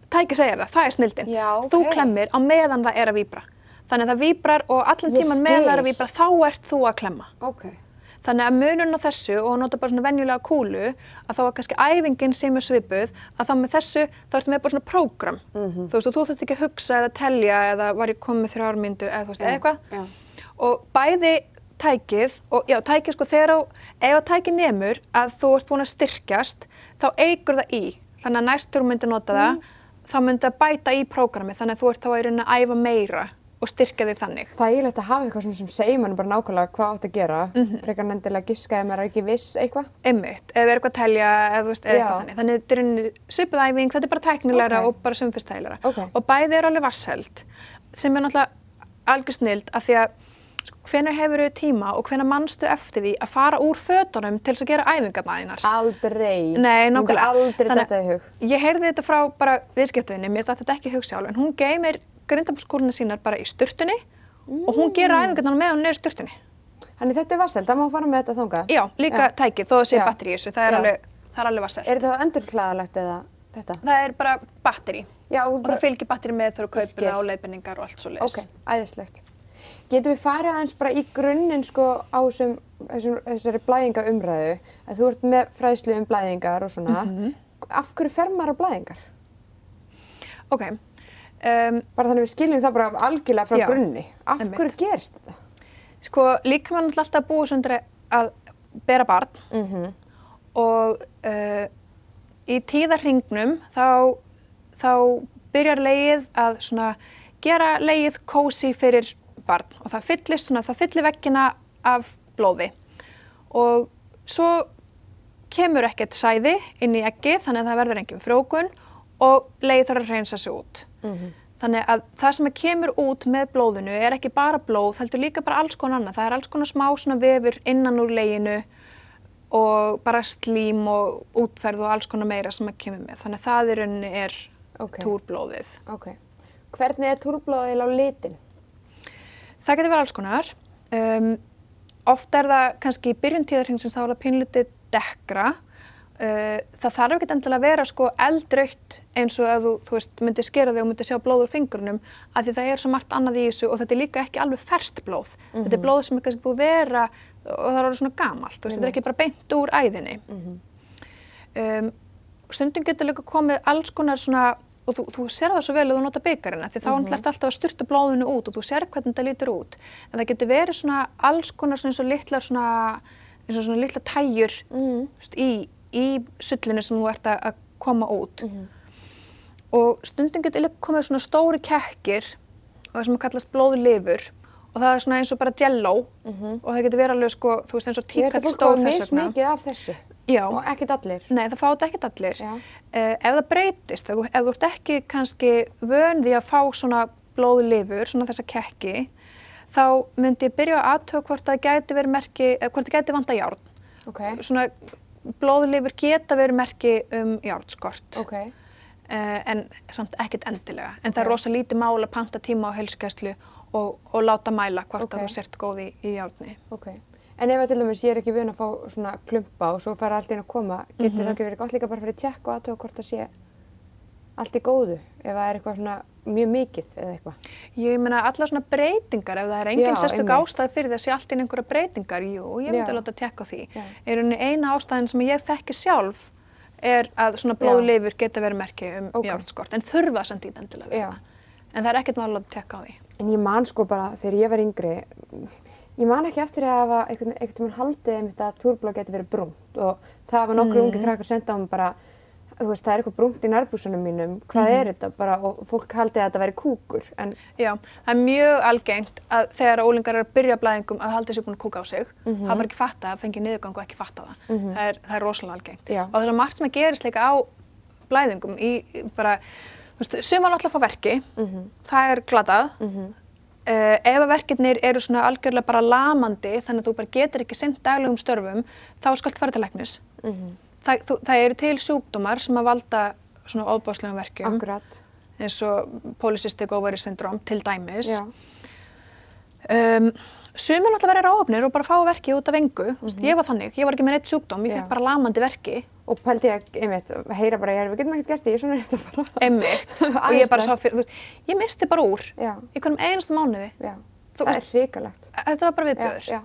H: Tæki segir það, það er snildin.
D: Já,
H: Þú
D: ok.
H: klemmir á meðan það er að víbra. Þannig að það víbrar og allan tíman meðan það er að víbra þá ert þú að klemma.
D: Ok.
H: Þannig að munun á þessu og að nota bara svona venjulega kúlu að þá er kannski æfingin sem er svipuð að þá með þessu þá ertu með bara svona prógram.
D: Mhm.
H: Þú veist og þú þurft ekki að hugsa eða telja eða var ég komið þrjármyndu eða þú veist eitthvað.
D: Já.
H: Og bæði tækið og já tækið sko þegar á, ef að tækið nemur að þú ert búin að styrkjast þá eigur það í. Þannig að næst þegar þú myndir nota það þá myndi það bæta í prógrami þannig að þú ert þá að reyna að æfa meira og styrkja þig þannig.
D: Það er eiginlegt að hafa eitthvað svona sem segir mann bara nákvæmlega hvað átt að gera.
H: Mhm.
D: Frekar nendilega giska ef maður er ekki viss eitthvað.
H: Einmitt, eða er eitthvað að telja eða veist, eitthvað þannig. Þannig þetta er einu svipuð æfing, þetta er bara tæknilegra
D: Ok.
H: og bara sumfyrstægilegra.
D: Ok.
H: Og bæði eru alveg vassheld, sem er náttúrulega algjör snild af því að hvenær hefur þau tíma og hvenær mannstu eftir því að fara úr fötunum til þess að gera æfingarna þínar?
D: Aldrei.
H: Nei, nákvæmlega.
D: aldrei
H: Þannig-
D: þetta í hug.
H: Ég heyrði þetta frá bara viðskiptavinni, mér datt þetta ekki hug sjálf, en hún geymir grindabúrskúluna sínar bara í sturtunni og hún gerir æfingarna með hún niður í sturtunni.
D: Þannig þetta er vassel, það má fara með þetta þangað.
H: Já, líka tækið, þó það sé
D: Já.
H: batteri í þessu, það er
D: Já.
H: alveg, er alveg vassast.
D: Er þetta endurklaðalegt eða þetta?
H: Það er bara batteri.
D: Já,
H: Og það fylgir batteri með kaupir
D: skil.
H: það á leiðbenningar og allt svo leiðis.
D: Ok, æðislegt. Getum við farið aðeins bara í grunninn sko á þessum, þessum, þessari blæðingaumræðu að þú ert með fræðslu um blæðingar og svona.
H: Mhm.
D: Af hverju fer maður á blæðingar?
H: Ok. Um,
D: Bara þannig við skiljum það bara algjörlega frá
H: Já,
D: grunni. Af hverju gerist þetta?
H: sko, líka mann alltaf búið sundri að bera barn
D: Mm
H: og uh, í tíðarhingnum þá, þá byrjar leið að svona gera leið kósi fyrir barn og það fyllist svona, það fyllir veggina af blóði og svo kemur ekkert sæði inn í eggi þannig að það verður engin frjókun og leið þarf að reynsa sig út. Þannig að það sem kemur út með blóðinu er ekki bara blóð, heldur líka bara alls konar annað. Það er alls konar smá svona vefur innan úr leginu og bara slím og útferð og alls konar meira sem að kemur með. Þannig að það í rauninni er
D: Ok.
H: túrblóðið.
D: Ok. Hvernig er túrblóðið á litin?
H: Það getur verið alls konar. Um, oft er það kannski í byrjun tíðarhengsins þá er það pínlítið dekkra. Uh, það þarf ekki endilega að vera sko eldrautt eins og að þú, þú veist, myndir skera þig og myndir sjá blóð úr fingrunum af því það er svo margt annað í þessu og þetta er líka ekki alveg ferst blóð. Þetta er blóð sem er kannski búið að vera og það er orðið svona gamalt, þetta er ekki bara beint úr æðinni. Um, stundum getur líka komið alls konar svona, og þú, þú sér það svo vel að þú nota byggarina, því þá mm -hmm. alltaf að styrta blóðinu út og þú sér hvernig þetta lítur út. En það getur verið svona alls konar svona eins og litlar svona, eins og svona litlar tæjur mm. í, í sullinu sem þú ert að að koma út. Og stundum getur líka komið svona stóri kekkir og það sem kallast blóðlifur og það er svona eins og bara jello og það getur verið alveg sko, þú veist eins og tíkall
D: þetta fólk
H: stóð
D: að
H: þess
D: mis
H: vegna.
D: mikið af þessu?
H: Já.
D: Og ekkert allir?
H: Nei, það fá þetta ekkert allir. Uh, ef það breytist, ef, ef þú ert ekki kannski vön því að fá svona blóðlifur, svona þessa kekki, þá myndi ég byrja að aðtöða hvort það gæti verið merki, eða hvort það gæti vanta járn.
D: Ok,
H: Svona blóðlifur geta verið merki um járnskort,
D: ok.
H: uh, en samt ekkert endilega. En það er rosa lítið mál að panta tíma á heilsugæslu og, og láta mæla hvort
D: Ok.
H: að þú sért góð í, í járni.
D: En ef að til dæmis ég er ekki vun að fá svona klumpa og svo fara allt inn að koma, getur það ekki verið gott líka bara fyrir tjekk og aðtöða hvort það sé allt í góðu ef það er eitthvað svona mjög mikið eða eitthvað.
H: Ég meina allar svona breytingar, ef það er engin sérstök ástæði fyrir þess að sé allt inn einhverja breytingar, jú, ég myndi
D: Já.
H: láta tekka á því. Er eina ástæðin sem ég þekki sjálf er að svona blóðleifur geta verið merki um
D: Ok.
H: járnskort, en þurfa samt í endilega við
D: Já.
H: það. En það er ekkert mál að láta tekka á því.
D: En ég man sko bara þegar ég var yngri, ég man ekki eftir að hafa einhvern einhvern veginn haldið einmitt að túrblóð geti verið brúnt og það var nokkru ungi krakkar senda á mig bara, þú veist, það er eitthvað brúnt í nærbúsunum mínum, hvað er þetta bara og fólk haldið að þetta væri kúkur en
H: Já, það er mjög algengt að þegar ólingar eru að byrja blæðingum að halda sér búin að kúka á sig,
D: Mhm.
H: hafa bara ekki fatta að fengi niðurgang og ekki fatta það. það, er, það er rosalega algengt.
D: Já.
H: Og er svo margt sem að gerist líka á blæðingum í bara, þú veist, sumar náttúrulega fá verki,
D: Mhm.
H: það er glatað. Uh, ef að verkirnir eru svona algjörlega bara lamandi þannig að þú bara getur ekki sinnt daglegum störfum þá skalt fara til læknis.
D: Mhm.
H: það, þú, það eru til sjúkdómar sem að valda svona óbáslegum verkjum
D: akkurat,
H: eins og polycystic ovary syndrome til dæmis. Um, Sumir náttúrulega verið ráöfnir og bara fá verki út af engu. Mm Ég var þannig, ég var ekki með neitt sjúkdóm, ég fekk bara lamandi verki,
D: og pældi ég, einmitt, heyra bara, ég við getum ekkert gert því, svona er þetta bara.
H: emmitt, [LAUGHS] og ég bara sá fyrir, þú veist, ég misti bara úr
D: Já,
H: í hverjum einasta mánuði.
D: já,
H: Þú
D: það er hrikalegt.
H: Þetta var bara viðbjöður.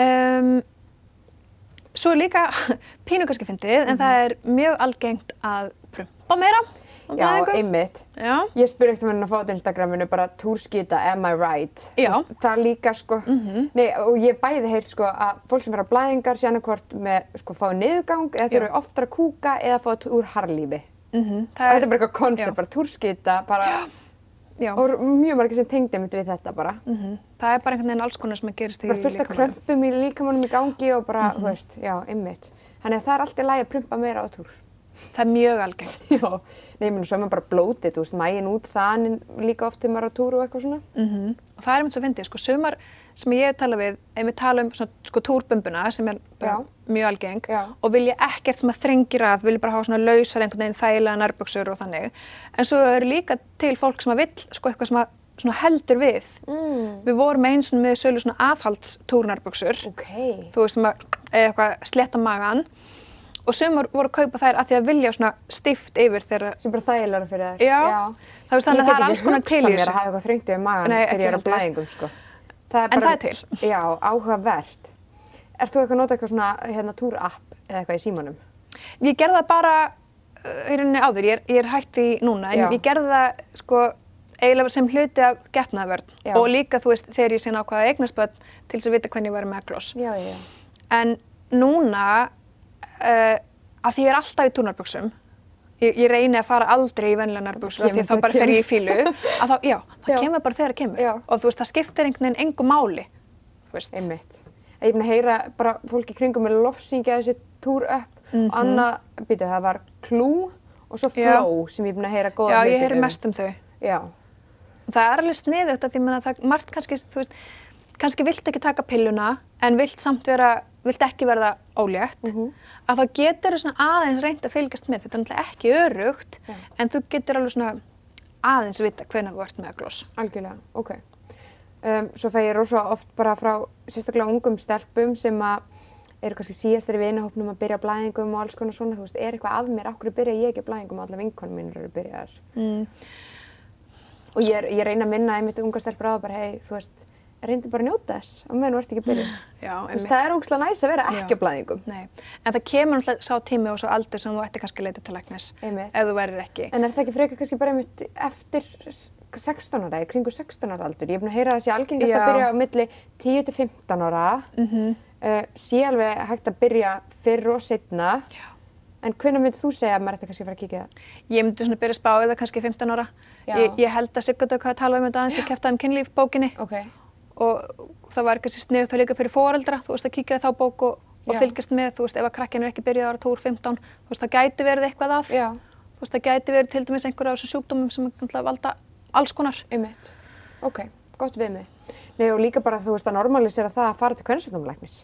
H: Um, svo er líka [LAUGHS] pínu kannski fyndið, en það er mjög algengt að prumpa meira
D: já, einmitt.
H: Já,
D: Ég spurði ekkert um henni á fót Instagraminu bara túrskýta, am I right?
H: Já.
D: Það líka sko, nei og ég bæði heilt sko að fólk sem á blæðingar sé annarkvort með sko fá niðurgang eða þurfi oftar að kúka eða fá úr harlífi.
H: mm
D: Og þetta er bara eitthvað koncept, bara túrskýta, bara,
H: já.
D: og mjög margir sem tengdi mitt við þetta bara.
H: Mhm. Það er bara einhvern veginn alls konar sem að gerist í
D: Bara fullt af krömpum í líkamannum í gangi og bara, þú veist, já, einmitt. Þannig að það er alltaf lægi að prumpa meira á túr.
H: Það er mjög algengt. [LAUGHS]
D: Já, meina, svo er maður bara blótið, þú veist, mægin út þannig líka oft þegar maður er á túr og eitthvað svona.
H: Mm Og það er einmitt svo fyndið, sko, sumar sem ég tala við, ef við tala um svona, sko, túrbumbuna sem er
D: Já.
H: mjög algeng
D: Já.
H: og vilja ekkert sem að þrengir að, vilja bara hafa svona lausar einhvern veginn þægilega nærböksur og þannig. En svo eru líka til fólk sem að vill, sko, eitthvað sem að svona heldur við.
D: Mm.
H: Við vorum eins og með sölu svona aðhaldstúrnærböksur,
D: Ok.
H: þú veist sem að eitthvað sletta magan og sumar voru að kaupa þær að því að vilja svona stift yfir þegar
D: sem bara þægilega fyrir þær.
H: Já. Það veist þannig að það er alls konar til í
D: Ég get ekki hugsað mér
H: þessu.
D: að hafa eitthvað þröngt yfir magan þegar ég er á blæðingum, sko. Það
H: En það er til.
D: Já, áhugavert. Ert þú eitthvað að nota eitthvað svona hérna túr-app eða eitthvað í símanum?
H: Ég gerði það bara uh, í rauninni áður, ég er, ég er hætt í núna, en
D: Já.
H: ég gerði það sko eiginlega sem hluti af getnaðvörn
D: Já.
H: og líka þú veist þegar ég síðan ákvaða eignarspöld til þess að vita hvernig ég væri með gloss.
D: Já, já, já.
H: En núna, uh, að því ég er alltaf í túnarböksum, ég, ég reyni að fara aldrei í venlega nærböksur af því þá bara fer ég í fílu, að þá, já, [LAUGHS] það
D: Já.
H: kemur bara þegar það kemur
D: Já.
H: og þú veist það skiptir einhvern veginn engu máli, þú veist.
D: Einmitt. Ég er búin að heyra bara fólki kringum með lofsingja þessi túr-app og annað, býtu, það var Clue og svo
H: Mhm. Já.
D: Flow sem ég er búin að heyra góða
H: Já,
D: hluti
H: ég heyri mest um þau.
D: Já,
H: það er alveg sniðugt að því að það margt kannski, þú veist, kannski vilt ekki taka pilluna en vilt samt vera, vilt ekki verða ólétt, að þá getur svona aðeins reynd að fylgjast með, þetta er náttúrulega ekki örugt, en þú getur alveg aðeins vita hvenær þú ert með gloss.
D: algjörlega, ok. Um, svo fæ ég rosa oft bara frá sérstaklega ungum stelpum sem að eru kannski síðastir í vinahópnum að byrja blæðingum og alls konar svona, þú veist, er eitthvað að mér, okkur byrja ég ekki blæðingum og alla vinkonum mínur eru byrjaðar.
H: Mm.
D: Og ég, ég reyna að minna einmitt unga stelpur á það bara, hei, þú veist, reyndu bara að njóta þess, á meðan þú ert ekki að byrja.
H: Já,
D: Þú veist, það er ógslag næs að vera ekki á blæðingum.
H: Nei, en það kemur náttúrulega sá tími og svo aldur sem þú ætti kannski að leita til læknis ef þú værir ekki.
D: En er það ekki frekar kannski bara einmitt eftir s- 16 ára, í kringu 16 ára aldur? Ég er búin að heyra að það sé algengast að
H: Já.
D: byrja á milli 10 til 15 ára.
H: Mm
D: Uh, sé alveg hægt að byrja fyrr og setna.
H: Já.
D: En hvernig myndið þú segja að maður ætti kannski að fara að kíkja það?
H: Ég myndi svona byrja að spá eða kannski 15 ára. Ég, ég held að Sigurdök hafi talað um þetta aðeins í kæftaðum kynlíf bókinni
D: Ok.
H: Og það var kannski snið þá líka fyrir foreldra, þú veist að kíkja í þá bók og, og fylgjast með, þú veist ef að krakkin er ekki byrjað ára 12-15, þú veist það gæti verið eitthvað að,
D: Já,
H: þú veist það gæti verið til dæmis einhverja af þessum sjúkdómum sem náttúrulega valda alls konar.
D: einmitt. Ok, gott við mig. Nei og líka bara þú veist að normalisera það að fara til kvennsvöldumlæknis.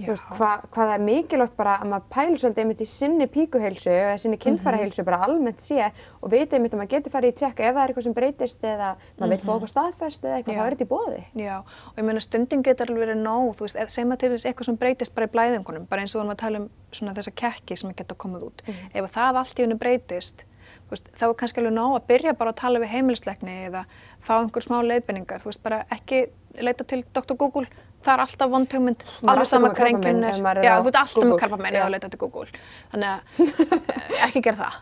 D: Veist, hva, hvað það er mikilvægt bara að maður pæli svolítið einmitt í sinni píkuheilsu eða sinni kynfæraheilsu bara almennt sé og veit einmitt að maður getur farið í tjekka ef það er eitthvað sem breytist eða maður veit fá eitthvað staðfest eða eitthvað,
H: Já.
D: þá er þetta í bóði.
H: Já, og ég meina stundin getur alveg verið nóg, þú veist, eða segjum að til þess eitthvað sem breytist bara í blæðingunum, bara eins og við vorum að tala um svona þessa kekki sem geta komið út. Ef að það allt í hennu breytist, veist, þá er kannski alveg nóg að byrja bara að tala við heimilisleikni eða fá einhver smá leiðbendingar, þú veist, bara ekki leita til Dr. Google, það er alltaf vond hugmynd,
D: Maður er
H: alveg sama
D: ef
H: er.
D: er
H: Já, þú ert alltaf með karpamein eða leita til Google. Þannig að [LAUGHS] eh, ekki gera það.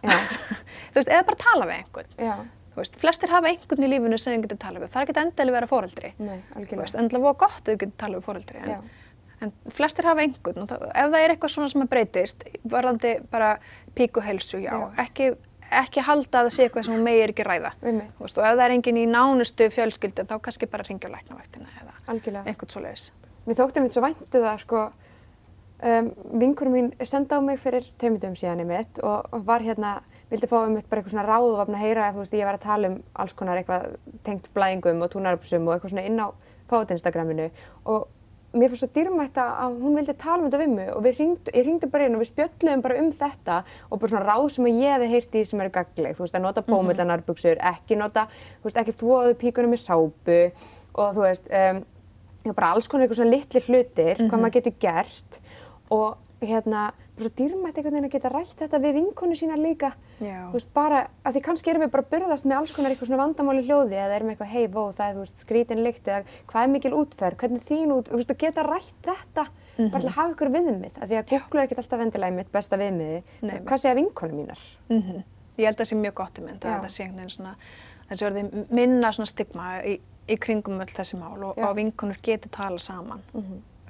H: Þú veist, eða bara tala við einhvern.
D: Já,
H: Þú veist, flestir hafa einhvern í lífinu sem þau getur tala við. Það er ekki endilega vera foreldri.
D: nei,
H: Þú veist, endilega voru gott að þau getur talað við fóreldri en, en flestir hafa einhvern og það, ef það er eitthvað svona sem að breytist varðandi bara píkuhelsu, já,
D: Já.
H: Ekki, ekki halda að það sé eitthvað sem hún megir ekki ræða. Veist, og ef það er enginn í nánustu fjölskyldu þá kannski bara ringja á læknavaktina eða
D: Algjörlega.
H: einhvern svoleiðis.
D: Mér þótti mitt svo væntu það sko, um, vinkurum mín senda á mig fyrir tveimundum síðan í mitt og, og var hérna, vildi fá um mitt bara eitthvað svona ráð og búin að heyra ef þú veist ég var að tala um alls konar eitthvað tengt blæðingum og túnarupsum og eitthvað svona inn á fáið Instagraminu og mér fannst svo dýrmætt að hún vildi tala um þetta við mig og við hringdu, ég hringdi bara inn og við spjöllum bara um þetta og bara svona ráð sem að ég hefði heyrt í sem eru gagleg, þú veist að nota bómullanarbuxur, ekki nota, þú veist ekki þvoðu píkunum með sápu og þú veist, um, bara alls konar eitthvað svona litli hlutir, hvað maður getur gert og hérna, svo dýrmætt einhvern veginn að geta rætt þetta við vinkonu sína líka, veist, bara, að því kannski erum við bara að burðast með alls konar eitthvað svona vandamáli hljóði eða erum eitthvað, hei, vó, það er, veist, skrítin lykt eða hvað er mikil útferð, hvernig er þín út, veist, að geta rætt þetta, bara til að hafa ykkur viðmið, að því að Google er ekkert alltaf vendilega mitt besta viðmiði, hvað segja vinkonu mínar?
H: mm Ég held að það sé mjög gott í mynd að þetta sé einhvern veginn svona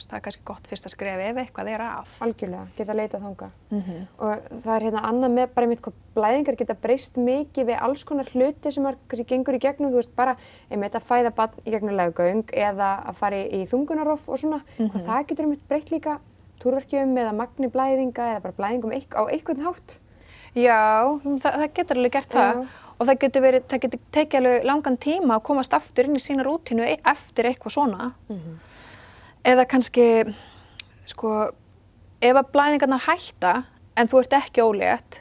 H: það er kannski gott fyrst að skrifa ef eitthvað er að.
D: Algjörlega, geta leitað þanga.
H: mm
D: og það er hérna annað með bara einmitt hvað blæðingar geta breyst mikið við alls konar hluti sem er kannski gengur í gegnum, þú veist bara einmitt að fæða barn í gegnum laugöng eða að fara í, þungunaroff og svona. Hvað það getur einmitt breytt líka túrverkjum eða magni blæðinga eða bara blæðingum á einhvern hátt.
H: Já, það, það getur alveg gert það.
D: Já.
H: og það getur, verið, það getur tekið alveg langan tíma að komast aftur inn í sína rútínu e- eftir eitthvað svona eða kannski sko, ef að blæðingarnar hætta en þú ert ekki ólétt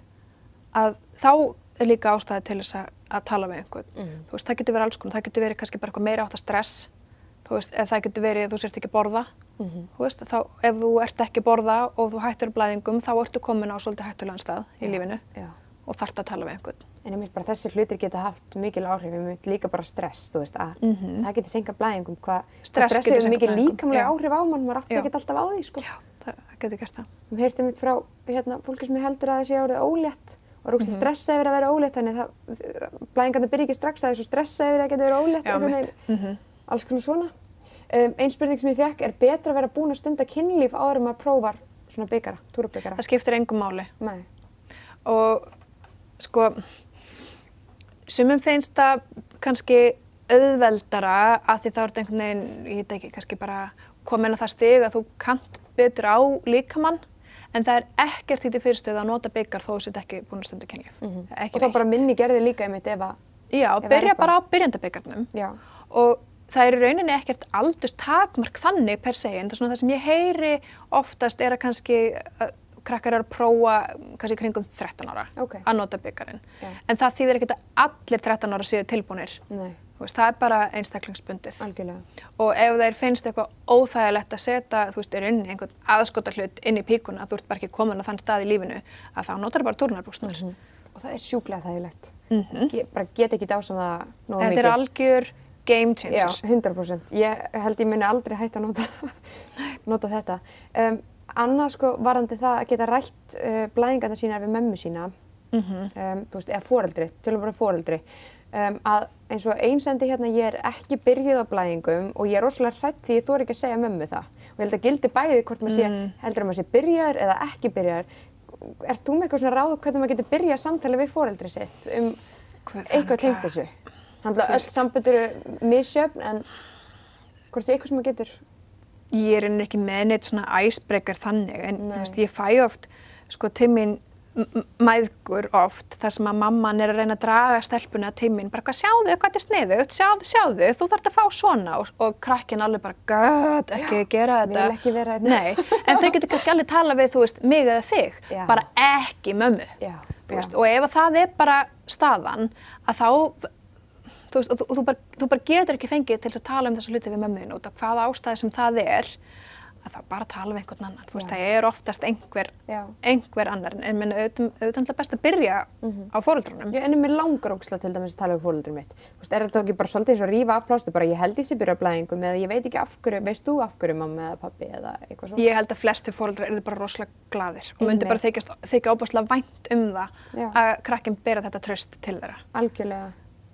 H: að þá er líka ástæði til þess að, að tala við einhvern. Þú veist, það getur verið alls konar, það getur verið kannski bara eitthvað meira átt að stress. Þú veist, eða það getur verið að þú sért ekki borða. Þú veist, þá ef þú ert ekki borða og þú hættur blæðingum þá ertu komin á svolítið hættulegan stað í lífinu.
D: Já.
H: Og þarft að tala við einhvern
D: En einmitt bara þessi hlutir geta haft mikil áhrif, einmitt líka bara stress, þú veist, að það getur senkað blæðingum, hvað
H: Mhm. Stress getur blæðingum,
D: líkamlega
H: já.
D: áhrif á mann, maður átti
H: Já.
D: ekki alltaf á því, sko.
H: Já, það, það getur gert það
D: Við heyrtum mitt frá hérna, fólki sem heldur að það sé orðið ólétt og er
H: Mhm.
D: ógst að stressa yfir að vera ólétt þannig það, blæðingarnir byrja ekki strax að þessu stressa yfir að geta verið ólétt einhvern veginn,
H: Mhm.
D: alls konar svona um, Einn spurning sem ég fekk er betra að vera búin að stunda kynlíf áður en maður prófar svona byggara, túrabyggara
H: sko sumum finnst það kannski auðveldara að því þá er þetta einhvern veginn, ég veit ekki, kannski bara komin að það stig að þú kant betur á líkamann en það er ekkert því til fyrirstöðu að nota byggar þó þú sett ekki búin að stunda kynlíf. Ekki
D: og þá bara minni gerði líka einmitt ef að,
H: Já,
D: ef
H: byrja bara á byrjandabyggarnum og það er í rauninni ekkert aldurs takmark þannig per se en það er það sem ég heyri oftast er að kannski að krakkar eru að prófa kannski kringum 13 ára
D: Ok.
H: að nota byggarinn
D: Já.
H: en það þýðir ekkert að allir 13 ára séu tilbúinir veist, það er bara einstaklingsbundið.
D: Algjörlega.
H: Og ef þeir finnst eitthvað óþægilegt að setja, þú veist, er inn einhvern aðskota hlut inn í píkuna, þú ert bara ekki komin á þann stað í lífinu, að þá notar bara turnarbúsnar.
D: Og það er sjúklega þægilegt. Ge bara get ekki dásam það nógu mikið.
H: Þetta er algjör game
D: Já,
H: changer.
D: 100%. Ég held ég minni aldrei hægt að nota, [LAUGHS] nota þetta. Um, annað sko varandi það að geta rætt uh, blæðingarna sína við mömmu sína, um, þú veist, eða foreldri, tölum bara foreldri, um, að eins og einsendi hérna ég er ekki byrjuð á blæðingum og ég er rosalega hrætt því ég þór ekki að segja mömmu það. Og ég held að gildi bæði hvort maður sé, heldur að maður sé byrjaður eða ekki byrjaður. Er þú með eitthvað svona ráð hvernig maður getur byrjað samtali við foreldri sitt um
H: Hvað-
D: eitthvað tengt þessu? Þannig að öll sambönd eru misjöfn en hvort sé eitthvað sem maður getur
H: Ég er einnig ekki með neitt svona icebreaker þannig, en veist, ég fæ oft, sko, til mín mæðgur oft, þar sem að mamman er að reyna að draga stelpuna til mín, bara hvað sjáðu, hvað þetta er sniðugt, sjáðu, sjáðu, þú þarft að fá svona og, og krakkin alveg bara, gæt, ekki gera þetta.
D: Vil ekki vera hérna."
H: Nei, en þau getur kannski alveg tala við, þú veist, mig eða þig,
D: Já.
H: bara ekki mömmu.
D: Já,
H: veist, og ef að það er bara staðan, að þá, þú veist, þú, bara, þú bara getur ekki fengið til að tala um þessa hluti við mömmuðin út af hvaða ástæði sem það er, að þá bara tala við einhvern annan. Þú veist, það er oftast einhver, einhver annar, en minn auðvitað best að byrja á fóruldrunum.
D: Já, en mér langar ógslag til dæmis að tala um fólöldur mitt. Þú veist, er þetta ekki bara svolítið eins og rífa af plástu, bara ég held ég sé byrja á blæðingum eða ég veit ekki af hverju, veist þú af hverju mamma eða pappi eða eitthvað svona?
H: Ég held að flesti fóruldrar eru bara rosalega gladir og myndi bara þykja óbúslega vænt um það
D: Já.
H: að krakkin bera þetta tröst til þeirra.
D: Algjörlega.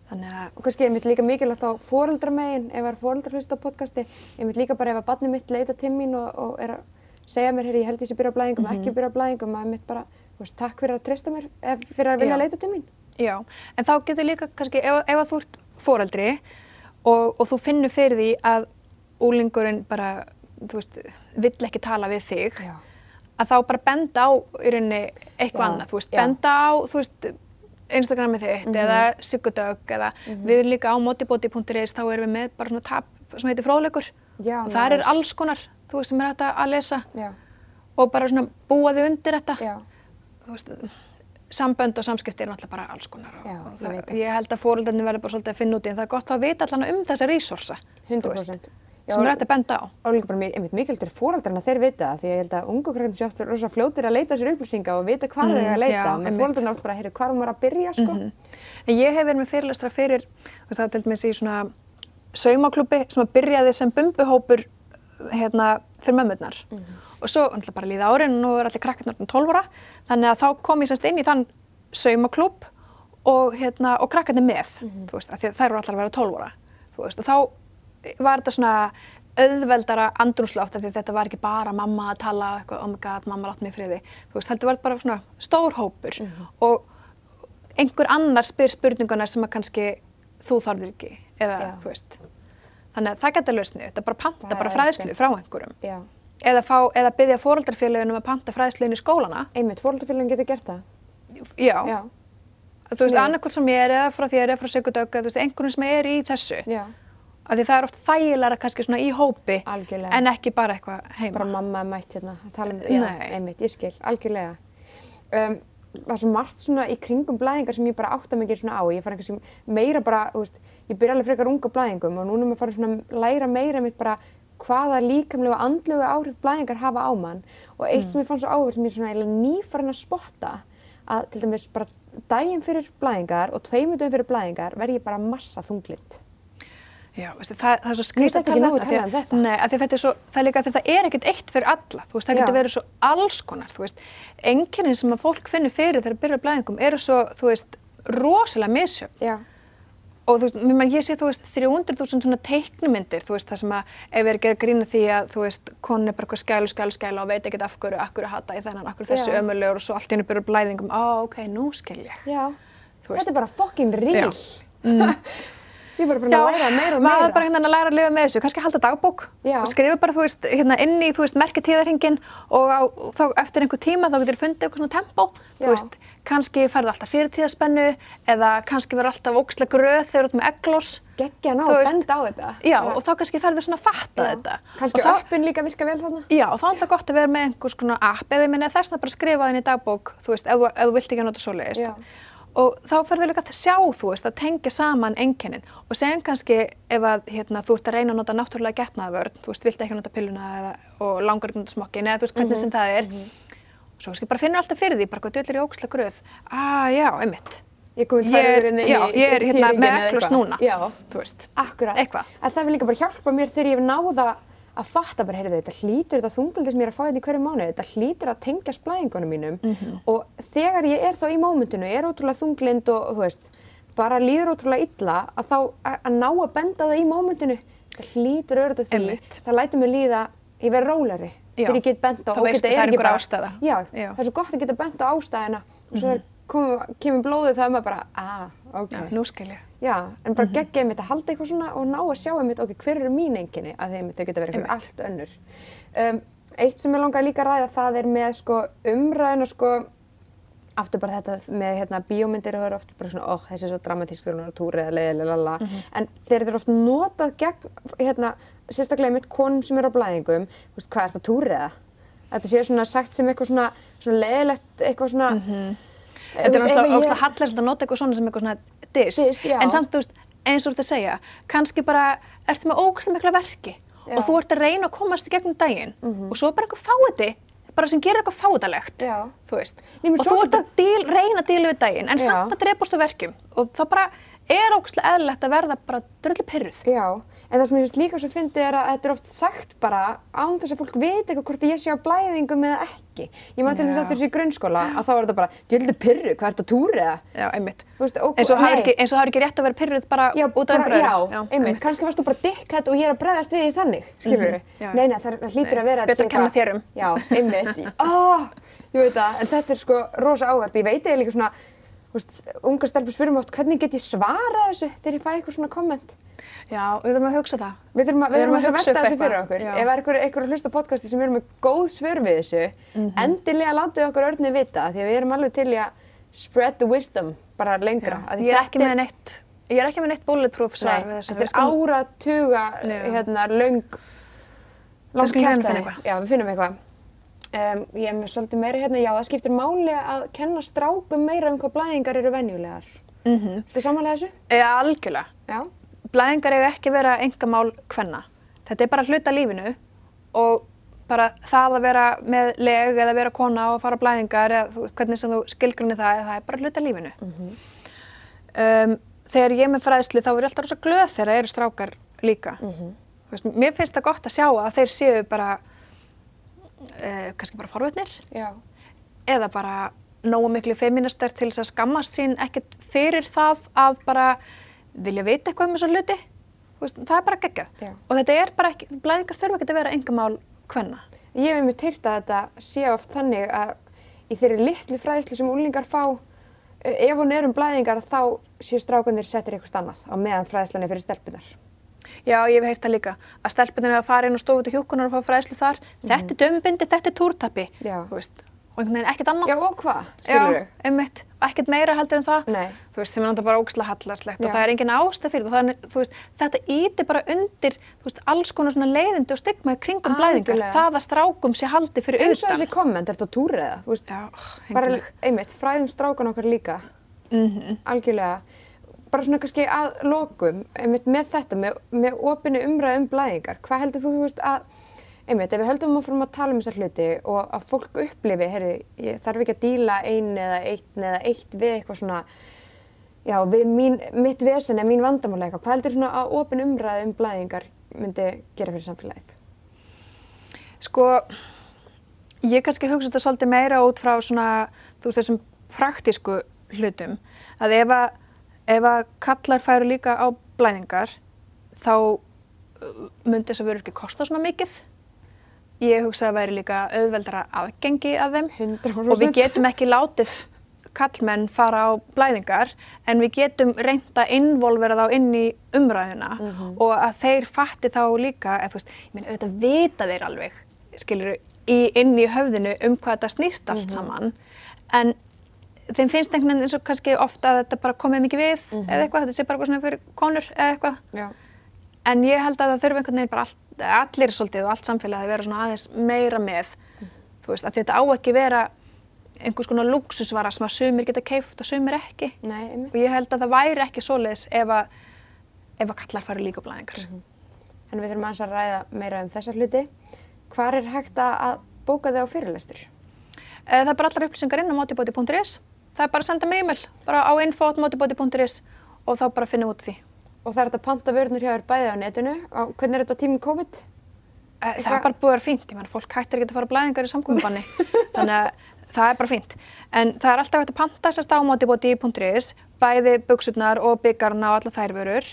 H: Þannig að
D: Og kannski ég mitt líka mikilvægt á fóreldramegin, ef það er fóreldrar hlusta á podcasti, ég mitt líka bara ef að barnið mitt leita til mín og, og er að segja mér, herri, ég held ég sé byrja á blæðingum, ekki byrja á blæðingum, að mitt bara, þú veist, takk fyrir að treysta mér, eh, fyrir að vilja leita til mín.
H: Já, en þá getur líka kannski, ef, ef að þú ert foreldri og, og þú finnur fyrir því að úlingurinn bara, þú veist, vill ekki tala við þig,
D: Já.
H: að þá bara benda á í rauninni eitthvað annað, þú veist, benda á, þú veist, Instagramið þitt
D: Mhm.
H: eða Sigurdögg eða við erum líka á motiboti.is þá erum við með bara svona tab sem heitir fróðleikur.
D: Já,
H: og það er alls konar, þú veist, sem er hægt að lesa.
D: Já,
H: og bara svona búa þig undir þetta.
D: Já,
H: þú veist, sambönd og samskipti er náttúrulega bara alls konar og, og
D: ég
H: það,
D: það.
H: ég held að fóröldarnir verður bara svolítið að finna út í en það er gott að vita allan um þessa resursa.
D: 100%.
H: Sem er hægt að benda á.
D: og líka bara einmitt mikilvægt fyrir fóreldrarna að þeir vita það því að ég held að ungu krakkarnir séu oft rosa fljótir að leita sér upplýsinga og vita hvað
H: Mm,
D: þeir að leita.
H: já,
D: og með
H: einmitt.
D: fóreldrarna oft bara, heyrðu, hvað er maður að byrja, sko?
H: en ég hef verið með fyrirlestra fyrir þú veist, það er til dæmis í svona saumaklubbi sem að byrjaði sem bumbuhópur hérna fyrir mömmurnar. Og svo náttúrulega bara líða árin og nú er allir krakkarnar orðin 12 ára. Þannig að þá kom ég semst inn í þann saumaklúbb og, hérna, og krakkarnir með þú veist, að þær eru allar að vera 12 ára þú veist, og þá var þetta svona auðveldara andrúnsloft af því þetta var ekki bara mamma að tala eitthvað, oh my god, mamma látt mig friði. Þú veist, heldur var þetta bara svona stór hópur. Og einhver annar spyr spurninguna sem að kannski þú þarfir ekki eða
D: Já.
H: þú veist. Þannig að það getur lausnið, þetta er bara panta
D: Það
H: bara fræðslu frá einhverjum.
D: Já,
H: eða, fá, eða byggja fóreldrafélagunum að panta fræðslu inn í skólana.
D: Einmitt, fóreldrafélagin getur gert það.
H: já,
D: Já,
H: þú veist, annarkvort sem ég er eða frá þér eða frá Sigurdögg eða þú veist, einhverjum af því það er oft þægilega kannski svona í hópi
D: algjörlega.
H: en ekki bara eitthvað heima.
D: Bara mamma er mætt hérna. Tala um
H: Nei.
D: einmitt, ég skil, algjörlega. Um, það er svo margt svona í kringum blæðingar sem ég bara átta ekki svona á. Ég fara kannski meira bara, þú veist ég byrja alveg frekar unga blæðingum og núna er maður fara svona að læra meira mitt bara hvaða líkamlega og andlega áhrif blæðingar hafa á mann. Og eitt sem ég fann svo áhrif sem ég svona eiginlega nýfarin að spotta að til dæmis bara daginn fyrir blæðingar og daginn fyrir blæðingar verð ég bara massa þunglind
H: Já, veistu, það, það er svo
D: nógu
H: af því
D: talað um þetta.
H: Nei, því þetta er svo, það er líka að þetta er ekkert eitt fyrir alla, þú veist, það getur verið svo alls konar, þú veist, einkennin sem að fólk finnur fyrir þegar byrja blæðingum eru svo, þú veist, rosalega misjöfn
D: já,
H: og þú veist, mér man, ég sé, þú veist, 300.000 svona teiknumyndir, þú veist, það sem að ef við erum að gera grína því að, þú veist, konun er bara eitthvað skælu, skælu, skælu og veit ekkert af hverju, af hverju hata ég þennan, af hverju þessi
D: Já.
H: ömulegur og svo allt í henni byrja blæðingum, á, ok, nú skil ég.
D: já þetta er bara real
H: Já. [LAUGHS]
D: ég er bara að læra meira og
H: maður
D: meira
H: bara hérna að læra að lifa með þessu, kannski halda dagbók
D: Já.
H: og skrifa bara, þú veist, hérna inn í, þú veist, merketíðarhingin og á, þá eftir einhver tíma þá getur fundið eitthvað svona tempó,
D: Já.
H: þú veist, kannski færðu alltaf fyrirtíðaspennu eða kannski verður alltaf ókslega gröð þegar þú ert með eglós.
D: geggja ná að benda á þetta
H: Já, og þá kannski færðu svona að fatta þetta.
D: kannski appin líka virka vel þarna
H: Já, og þá er alltaf gott að vera með einhvers konar app eða ég minna þess að bara skrifa það inn í dagbók, þú veist, ef ef þú vilt ekki að nota svoleiðist. Og þá ferður líka að sjá, þú veist, að tengja saman einkennin og segjum kannski ef að hérna, þú ert að reyna að nota náttúrulega getnaðvörn, þú veist, vilt ekki nota pilluna eða, og langar ekki að nota smokkin eða þú veist hvernig sem það er svo kannski bara finnur alltaf fyrir því, bara hvað döllir í óksla gröð ah, já, einmitt
D: Ég
H: Ég já, ég er hérna með
D: eitthvað.
H: núna.
D: Já,
H: þú veist,
D: akkurat.
H: Eitthvað.
D: En það vil líka bara hjálpa mér þegar ég náða að fatta bara, heyrðu, þetta hlýtur þetta þunguldi sem ég er að fá þetta í hverju mánuði, þetta hlýtur að tengjast blæðingunum mínum
H: Mhm.
D: og þegar ég er þá í mómentinu, er ótrúlega þunglind og þú veist, bara líður ótrúlega illa að þá að, að ná að benda það í mómentinu, þetta hlýtur auðvitað því,
H: Einmitt.
D: það lætur mig líða, ég verð róleri
H: Já.
D: þegar ég get
H: Þá
D: og þetta
H: það er
D: ekki bara-
H: ástæða.
D: Já,
H: Já.
D: Það er svo gott að geta bent á ástæðina og svo er, kom, kemur blóðið það er maður bara, ah, ok.
H: já, nú skil ég.
D: Já, en bara mm
H: Mhm.
D: geggja einmitt að halda eitthvað svona og ná að sjá einmitt, ok, hver eru mín einkenni að þeim þau geta verið eitthvað allt önnur. Um, eitt sem ég langar líka að ræða það er með sko umræðina sko, aftur bara þetta með hérna bíómyndir og það er oft bara svona, óh, þessi er svo dramatískur og hún er á túri eða leiðilega, lala,
H: Mhm.
D: en þeir eru oft notað gegn, hérna, sérstaklega einmitt konum sem eru á blæðingum, veist, hvað er það túri eða? Þetta sé svona sagt sem eitthvað svona, svona leiðilegt, eitthvað svona,
H: Mhm. Þetta er ógæslega hallast að nota eitthvað svona sem eitthvað svona diss. En samt, þú veist, eins og þú ert að segja, kannski bara ertu með ógæslega mikla verki
D: Já.
H: og þú ert að reyna að komast í gegnum daginn og svo er bara eitthvað fáiði, bara sem gerir eitthvað fáiðalegt, þú veist.
D: Menn
H: og þú ert að díl, reyna að díla við daginn, en samt að drepast úr verkjum og það bara er ógæslega eðlilegt að verða bara dröllu pyrruð.
D: Já, en það sem ég finnst líka svo fyndið er að þetta er oft sagt bara án þess að fólk veit eitthvað hvort ég sé á blæðingum eða ekki. Ég maður til þess
H: Já.
D: eftir þessu í grunnskóla að þá er þetta bara, djöldu pyrru, hvað ertu að túri eða?
H: Já, einmitt.
D: Þú veist, og-
H: það er
D: nei.
H: ekki, ekki rétt að vera pyrruð bara
D: Já,
H: út af einhverju
D: já,
H: öðru.
D: einmitt, kannski varst þú bara dickhead og ég er að bregðast við því þannig, skilur
H: Mhm, já.
D: Nei, nei, það, hlýtur að vera sé
H: að
D: eitthvað-
H: um.
D: Já, ég en þetta er sko rosa áhvert, ungar stelpur spyrum oft, hvernig get ég svarað þessu þegar ég fæ eitthvað svona komment?
H: Já, við þurfum að hugsa það.
D: Við þurfum að, við þurfum að,
H: hugsa
D: velta þessu fyrir okkur.
H: já.
D: Ef það er einhver, að hlusta á podcasti sem eru með góð svör við þessu,
H: Mhm.
D: endilega látið okkur örnir vita því að við erum alveg til í að spread the wisdom bara lengra.
H: Ég er ekki með neitt, ég er ekki með neitt bulletproof svar
D: Nei, þetta er áratuga hérna, lang
H: að
D: kjaftaði.
H: eitthvað.
D: Já, við finnum eitthvað. Um, ég er með svolítið meira hérna, já, það skiptir máli að kenna strákum meira um hvað blæðingar eru venjulegar. Mm. -hmm. Þú samanlega þessu?
H: Já, algjörlega.
D: Já.
H: Blæðingar eiga ekki að vera engamál hvenna. Þetta er bara hluta lífinu og bara það að vera með leg eða vera kona og fara blæðingar eða hvernig sem þú skilgrunni það, það er bara hluta lífinu. um, þegar ég er með fræðslu þá er ég alltaf rosa glöð þegar það eru strákar líka. Þú veist, mér finnst það gott að sjá að þeir séu bara, uh, kannski bara forvötnir
D: Já.
H: eða bara nógu miklu feministar til þess að skammast sín ekkert fyrir það að bara vilja vita eitthvað um þessa hluti. Það er bara geggjað.
D: Já.
H: Og þetta er bara ekki, blæðingar þurfa ekki að vera engamál hvenna.
D: Ég hef einmitt heyrt að þetta sé oft þannig að í þeirri litlu fræðslu sem úlingar fá, eh, ef hún er um blæðingar þá séu strákunir settir eitthvað annað á meðan fræðslan er fyrir stelpunar.
H: Já, ég hef heyrt það líka. Að stelpunir er að fara inn og stofa til hjúkunar og fá fræðslu þar. Þetta er dömbindi, þetta er túrtappi.
D: Já.
H: Þú veist. Og einhvern veginn ekkert annað.
D: Já, og hvað,
H: Já. Og ekkert meira heldur en það.
D: Nei.
H: Þú veist, sem er náttúrulega bara ógslag hallarslegt og það er engin ástæð fyrir það. Þannig, þú veist, þetta íti bara undir, þú veist, alls konar svona leiðindi og stigma í kringum blæðingar.
D: Algjörlega.
H: Það að strákum sé haldi fyrir
D: Eins og
H: utan.
D: Bara svona kannski að lokum, einmitt með þetta, með, með opinni umræð um blæðingar. Hvað heldur þú, þú veist, að, einmitt, ef við höldum áfram að tala um þessar hluti og að fólk upplifi, heyrðu, ég þarf ekki að díla ein eða eitt eða eitt við eitthvað svona, já, við mín, mitt vesen eða mín vandamála eitthvað. Hvað heldur svona að opin umræð um blæðingar myndi gera fyrir samfélagið?
H: Sko, ég kannski hugsa þetta svolítið meira út frá svona, þú veist, þessum praktísku hlutum. Að ef að, ef að kallar færu líka á blæðingar, þá uh, myndi þess að vera ekki kosta svona mikið. Ég hugsa að það væri líka auðveldara aðgengi að þeim.
D: 100%.
H: og við getum ekki látið kallmenn fara á blæðingar en við getum reynda að involvera þá inn í umræðina og að þeir fatti þá líka, eða þú veist, ég meina auðvitað vita þeir alveg, skilur í, inn í höfðinu um hvað þetta snýst allt saman. En þeim finnst einhvern veginn eins og kannski ofta að þetta bara komið mikið við eða eitthvað, þetta sé bara svona fyrir konur eða eitthvað
D: Já.
H: En ég held að það þurfi einhvern veginn bara allt, allir svolítið og allt samfélagið að vera svona aðeins meira með, þú veist, að þetta á ekki vera einhvers konar luxusvara sem að sumir geta keift og sumir ekki.
D: Nei, einmitt.
H: Og ég held að það væri ekki svoleiðis ef að, ef að kallar færi líka blæðingar.
D: En við þurfum aðeins að ræða meira um þessa hluti. Hvar er hægt að bóka þig á fyrirlestur?
H: Eh, Það er bara allar upplýsingar inn á motibody.is. Það er bara að senda mér e-mail, bara á info.motibody.is og þá bara finna út úr því.
D: Og það er hægt að panta vörnur hjá þér bæði á netinu. Á, hvernig er þetta tímum COVID?
H: Eh, Það
D: Eitthvað-
H: er bara búið að vera fínt, ég menn fólk hættir ekki að fara á blæðingar í samkominbanni, [LAUGHS] þannig að það er bara fínt. En það er alltaf hægt að panta sérst á motibody.is, bæði buksurnar og byggarna og alla þær vörur.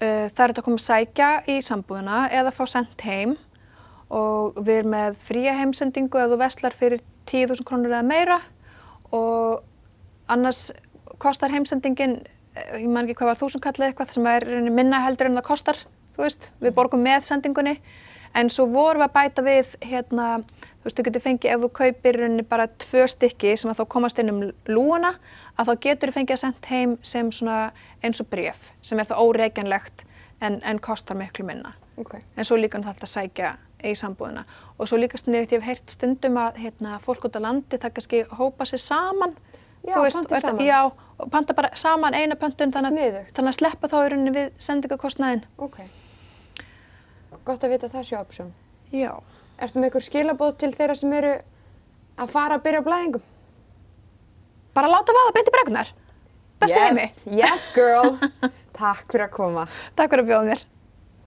H: Uh, Það er hægt að koma að sækja í sambúðina eða fá sendt heim og við erum með fría heimsendingu ef þú veslar fyrir 10.000 krónur eða meira og annars kostar heimsendingin, eh, ég man ekki hvað var þúsund kallið eitthvað sem er minna heldur en það kostar, þú veist, við borgum með sendingunni. En svo vorum við að bæta við hérna, þú veist, þú getur fengið ef þú kaupir bara tvö stykki sem að þá komast inn um lúuna að þá getur þú fengið að senda heim sem svona eins og bref sem er það óreikjanlegt en, en kostar miklu minna.
D: Ok.
H: en svo líka náttúrulega að sækja í sambúðina. Og svo líka sniðið ég hef heyrt stundum að hérna, fólk út á landi það kannski hópa sér saman
D: Já,
H: þú
D: panti
H: og þetta-
D: saman.
H: já, panta bara saman eina pöntun þannig, að- þannig að sleppa þá í rauninni við sendingakostnaðin
D: Ok. Gott að vita að það sé option.
H: já,
D: Ertu með ykkur skilabóð til þeirra sem eru að fara að byrja á blæðingum?
H: bara láta vaða beint í bregunar besti heimi,
D: Yes, yes girl. [LAUGHS] Takk fyrir að koma.
H: takk fyrir að bjóða mér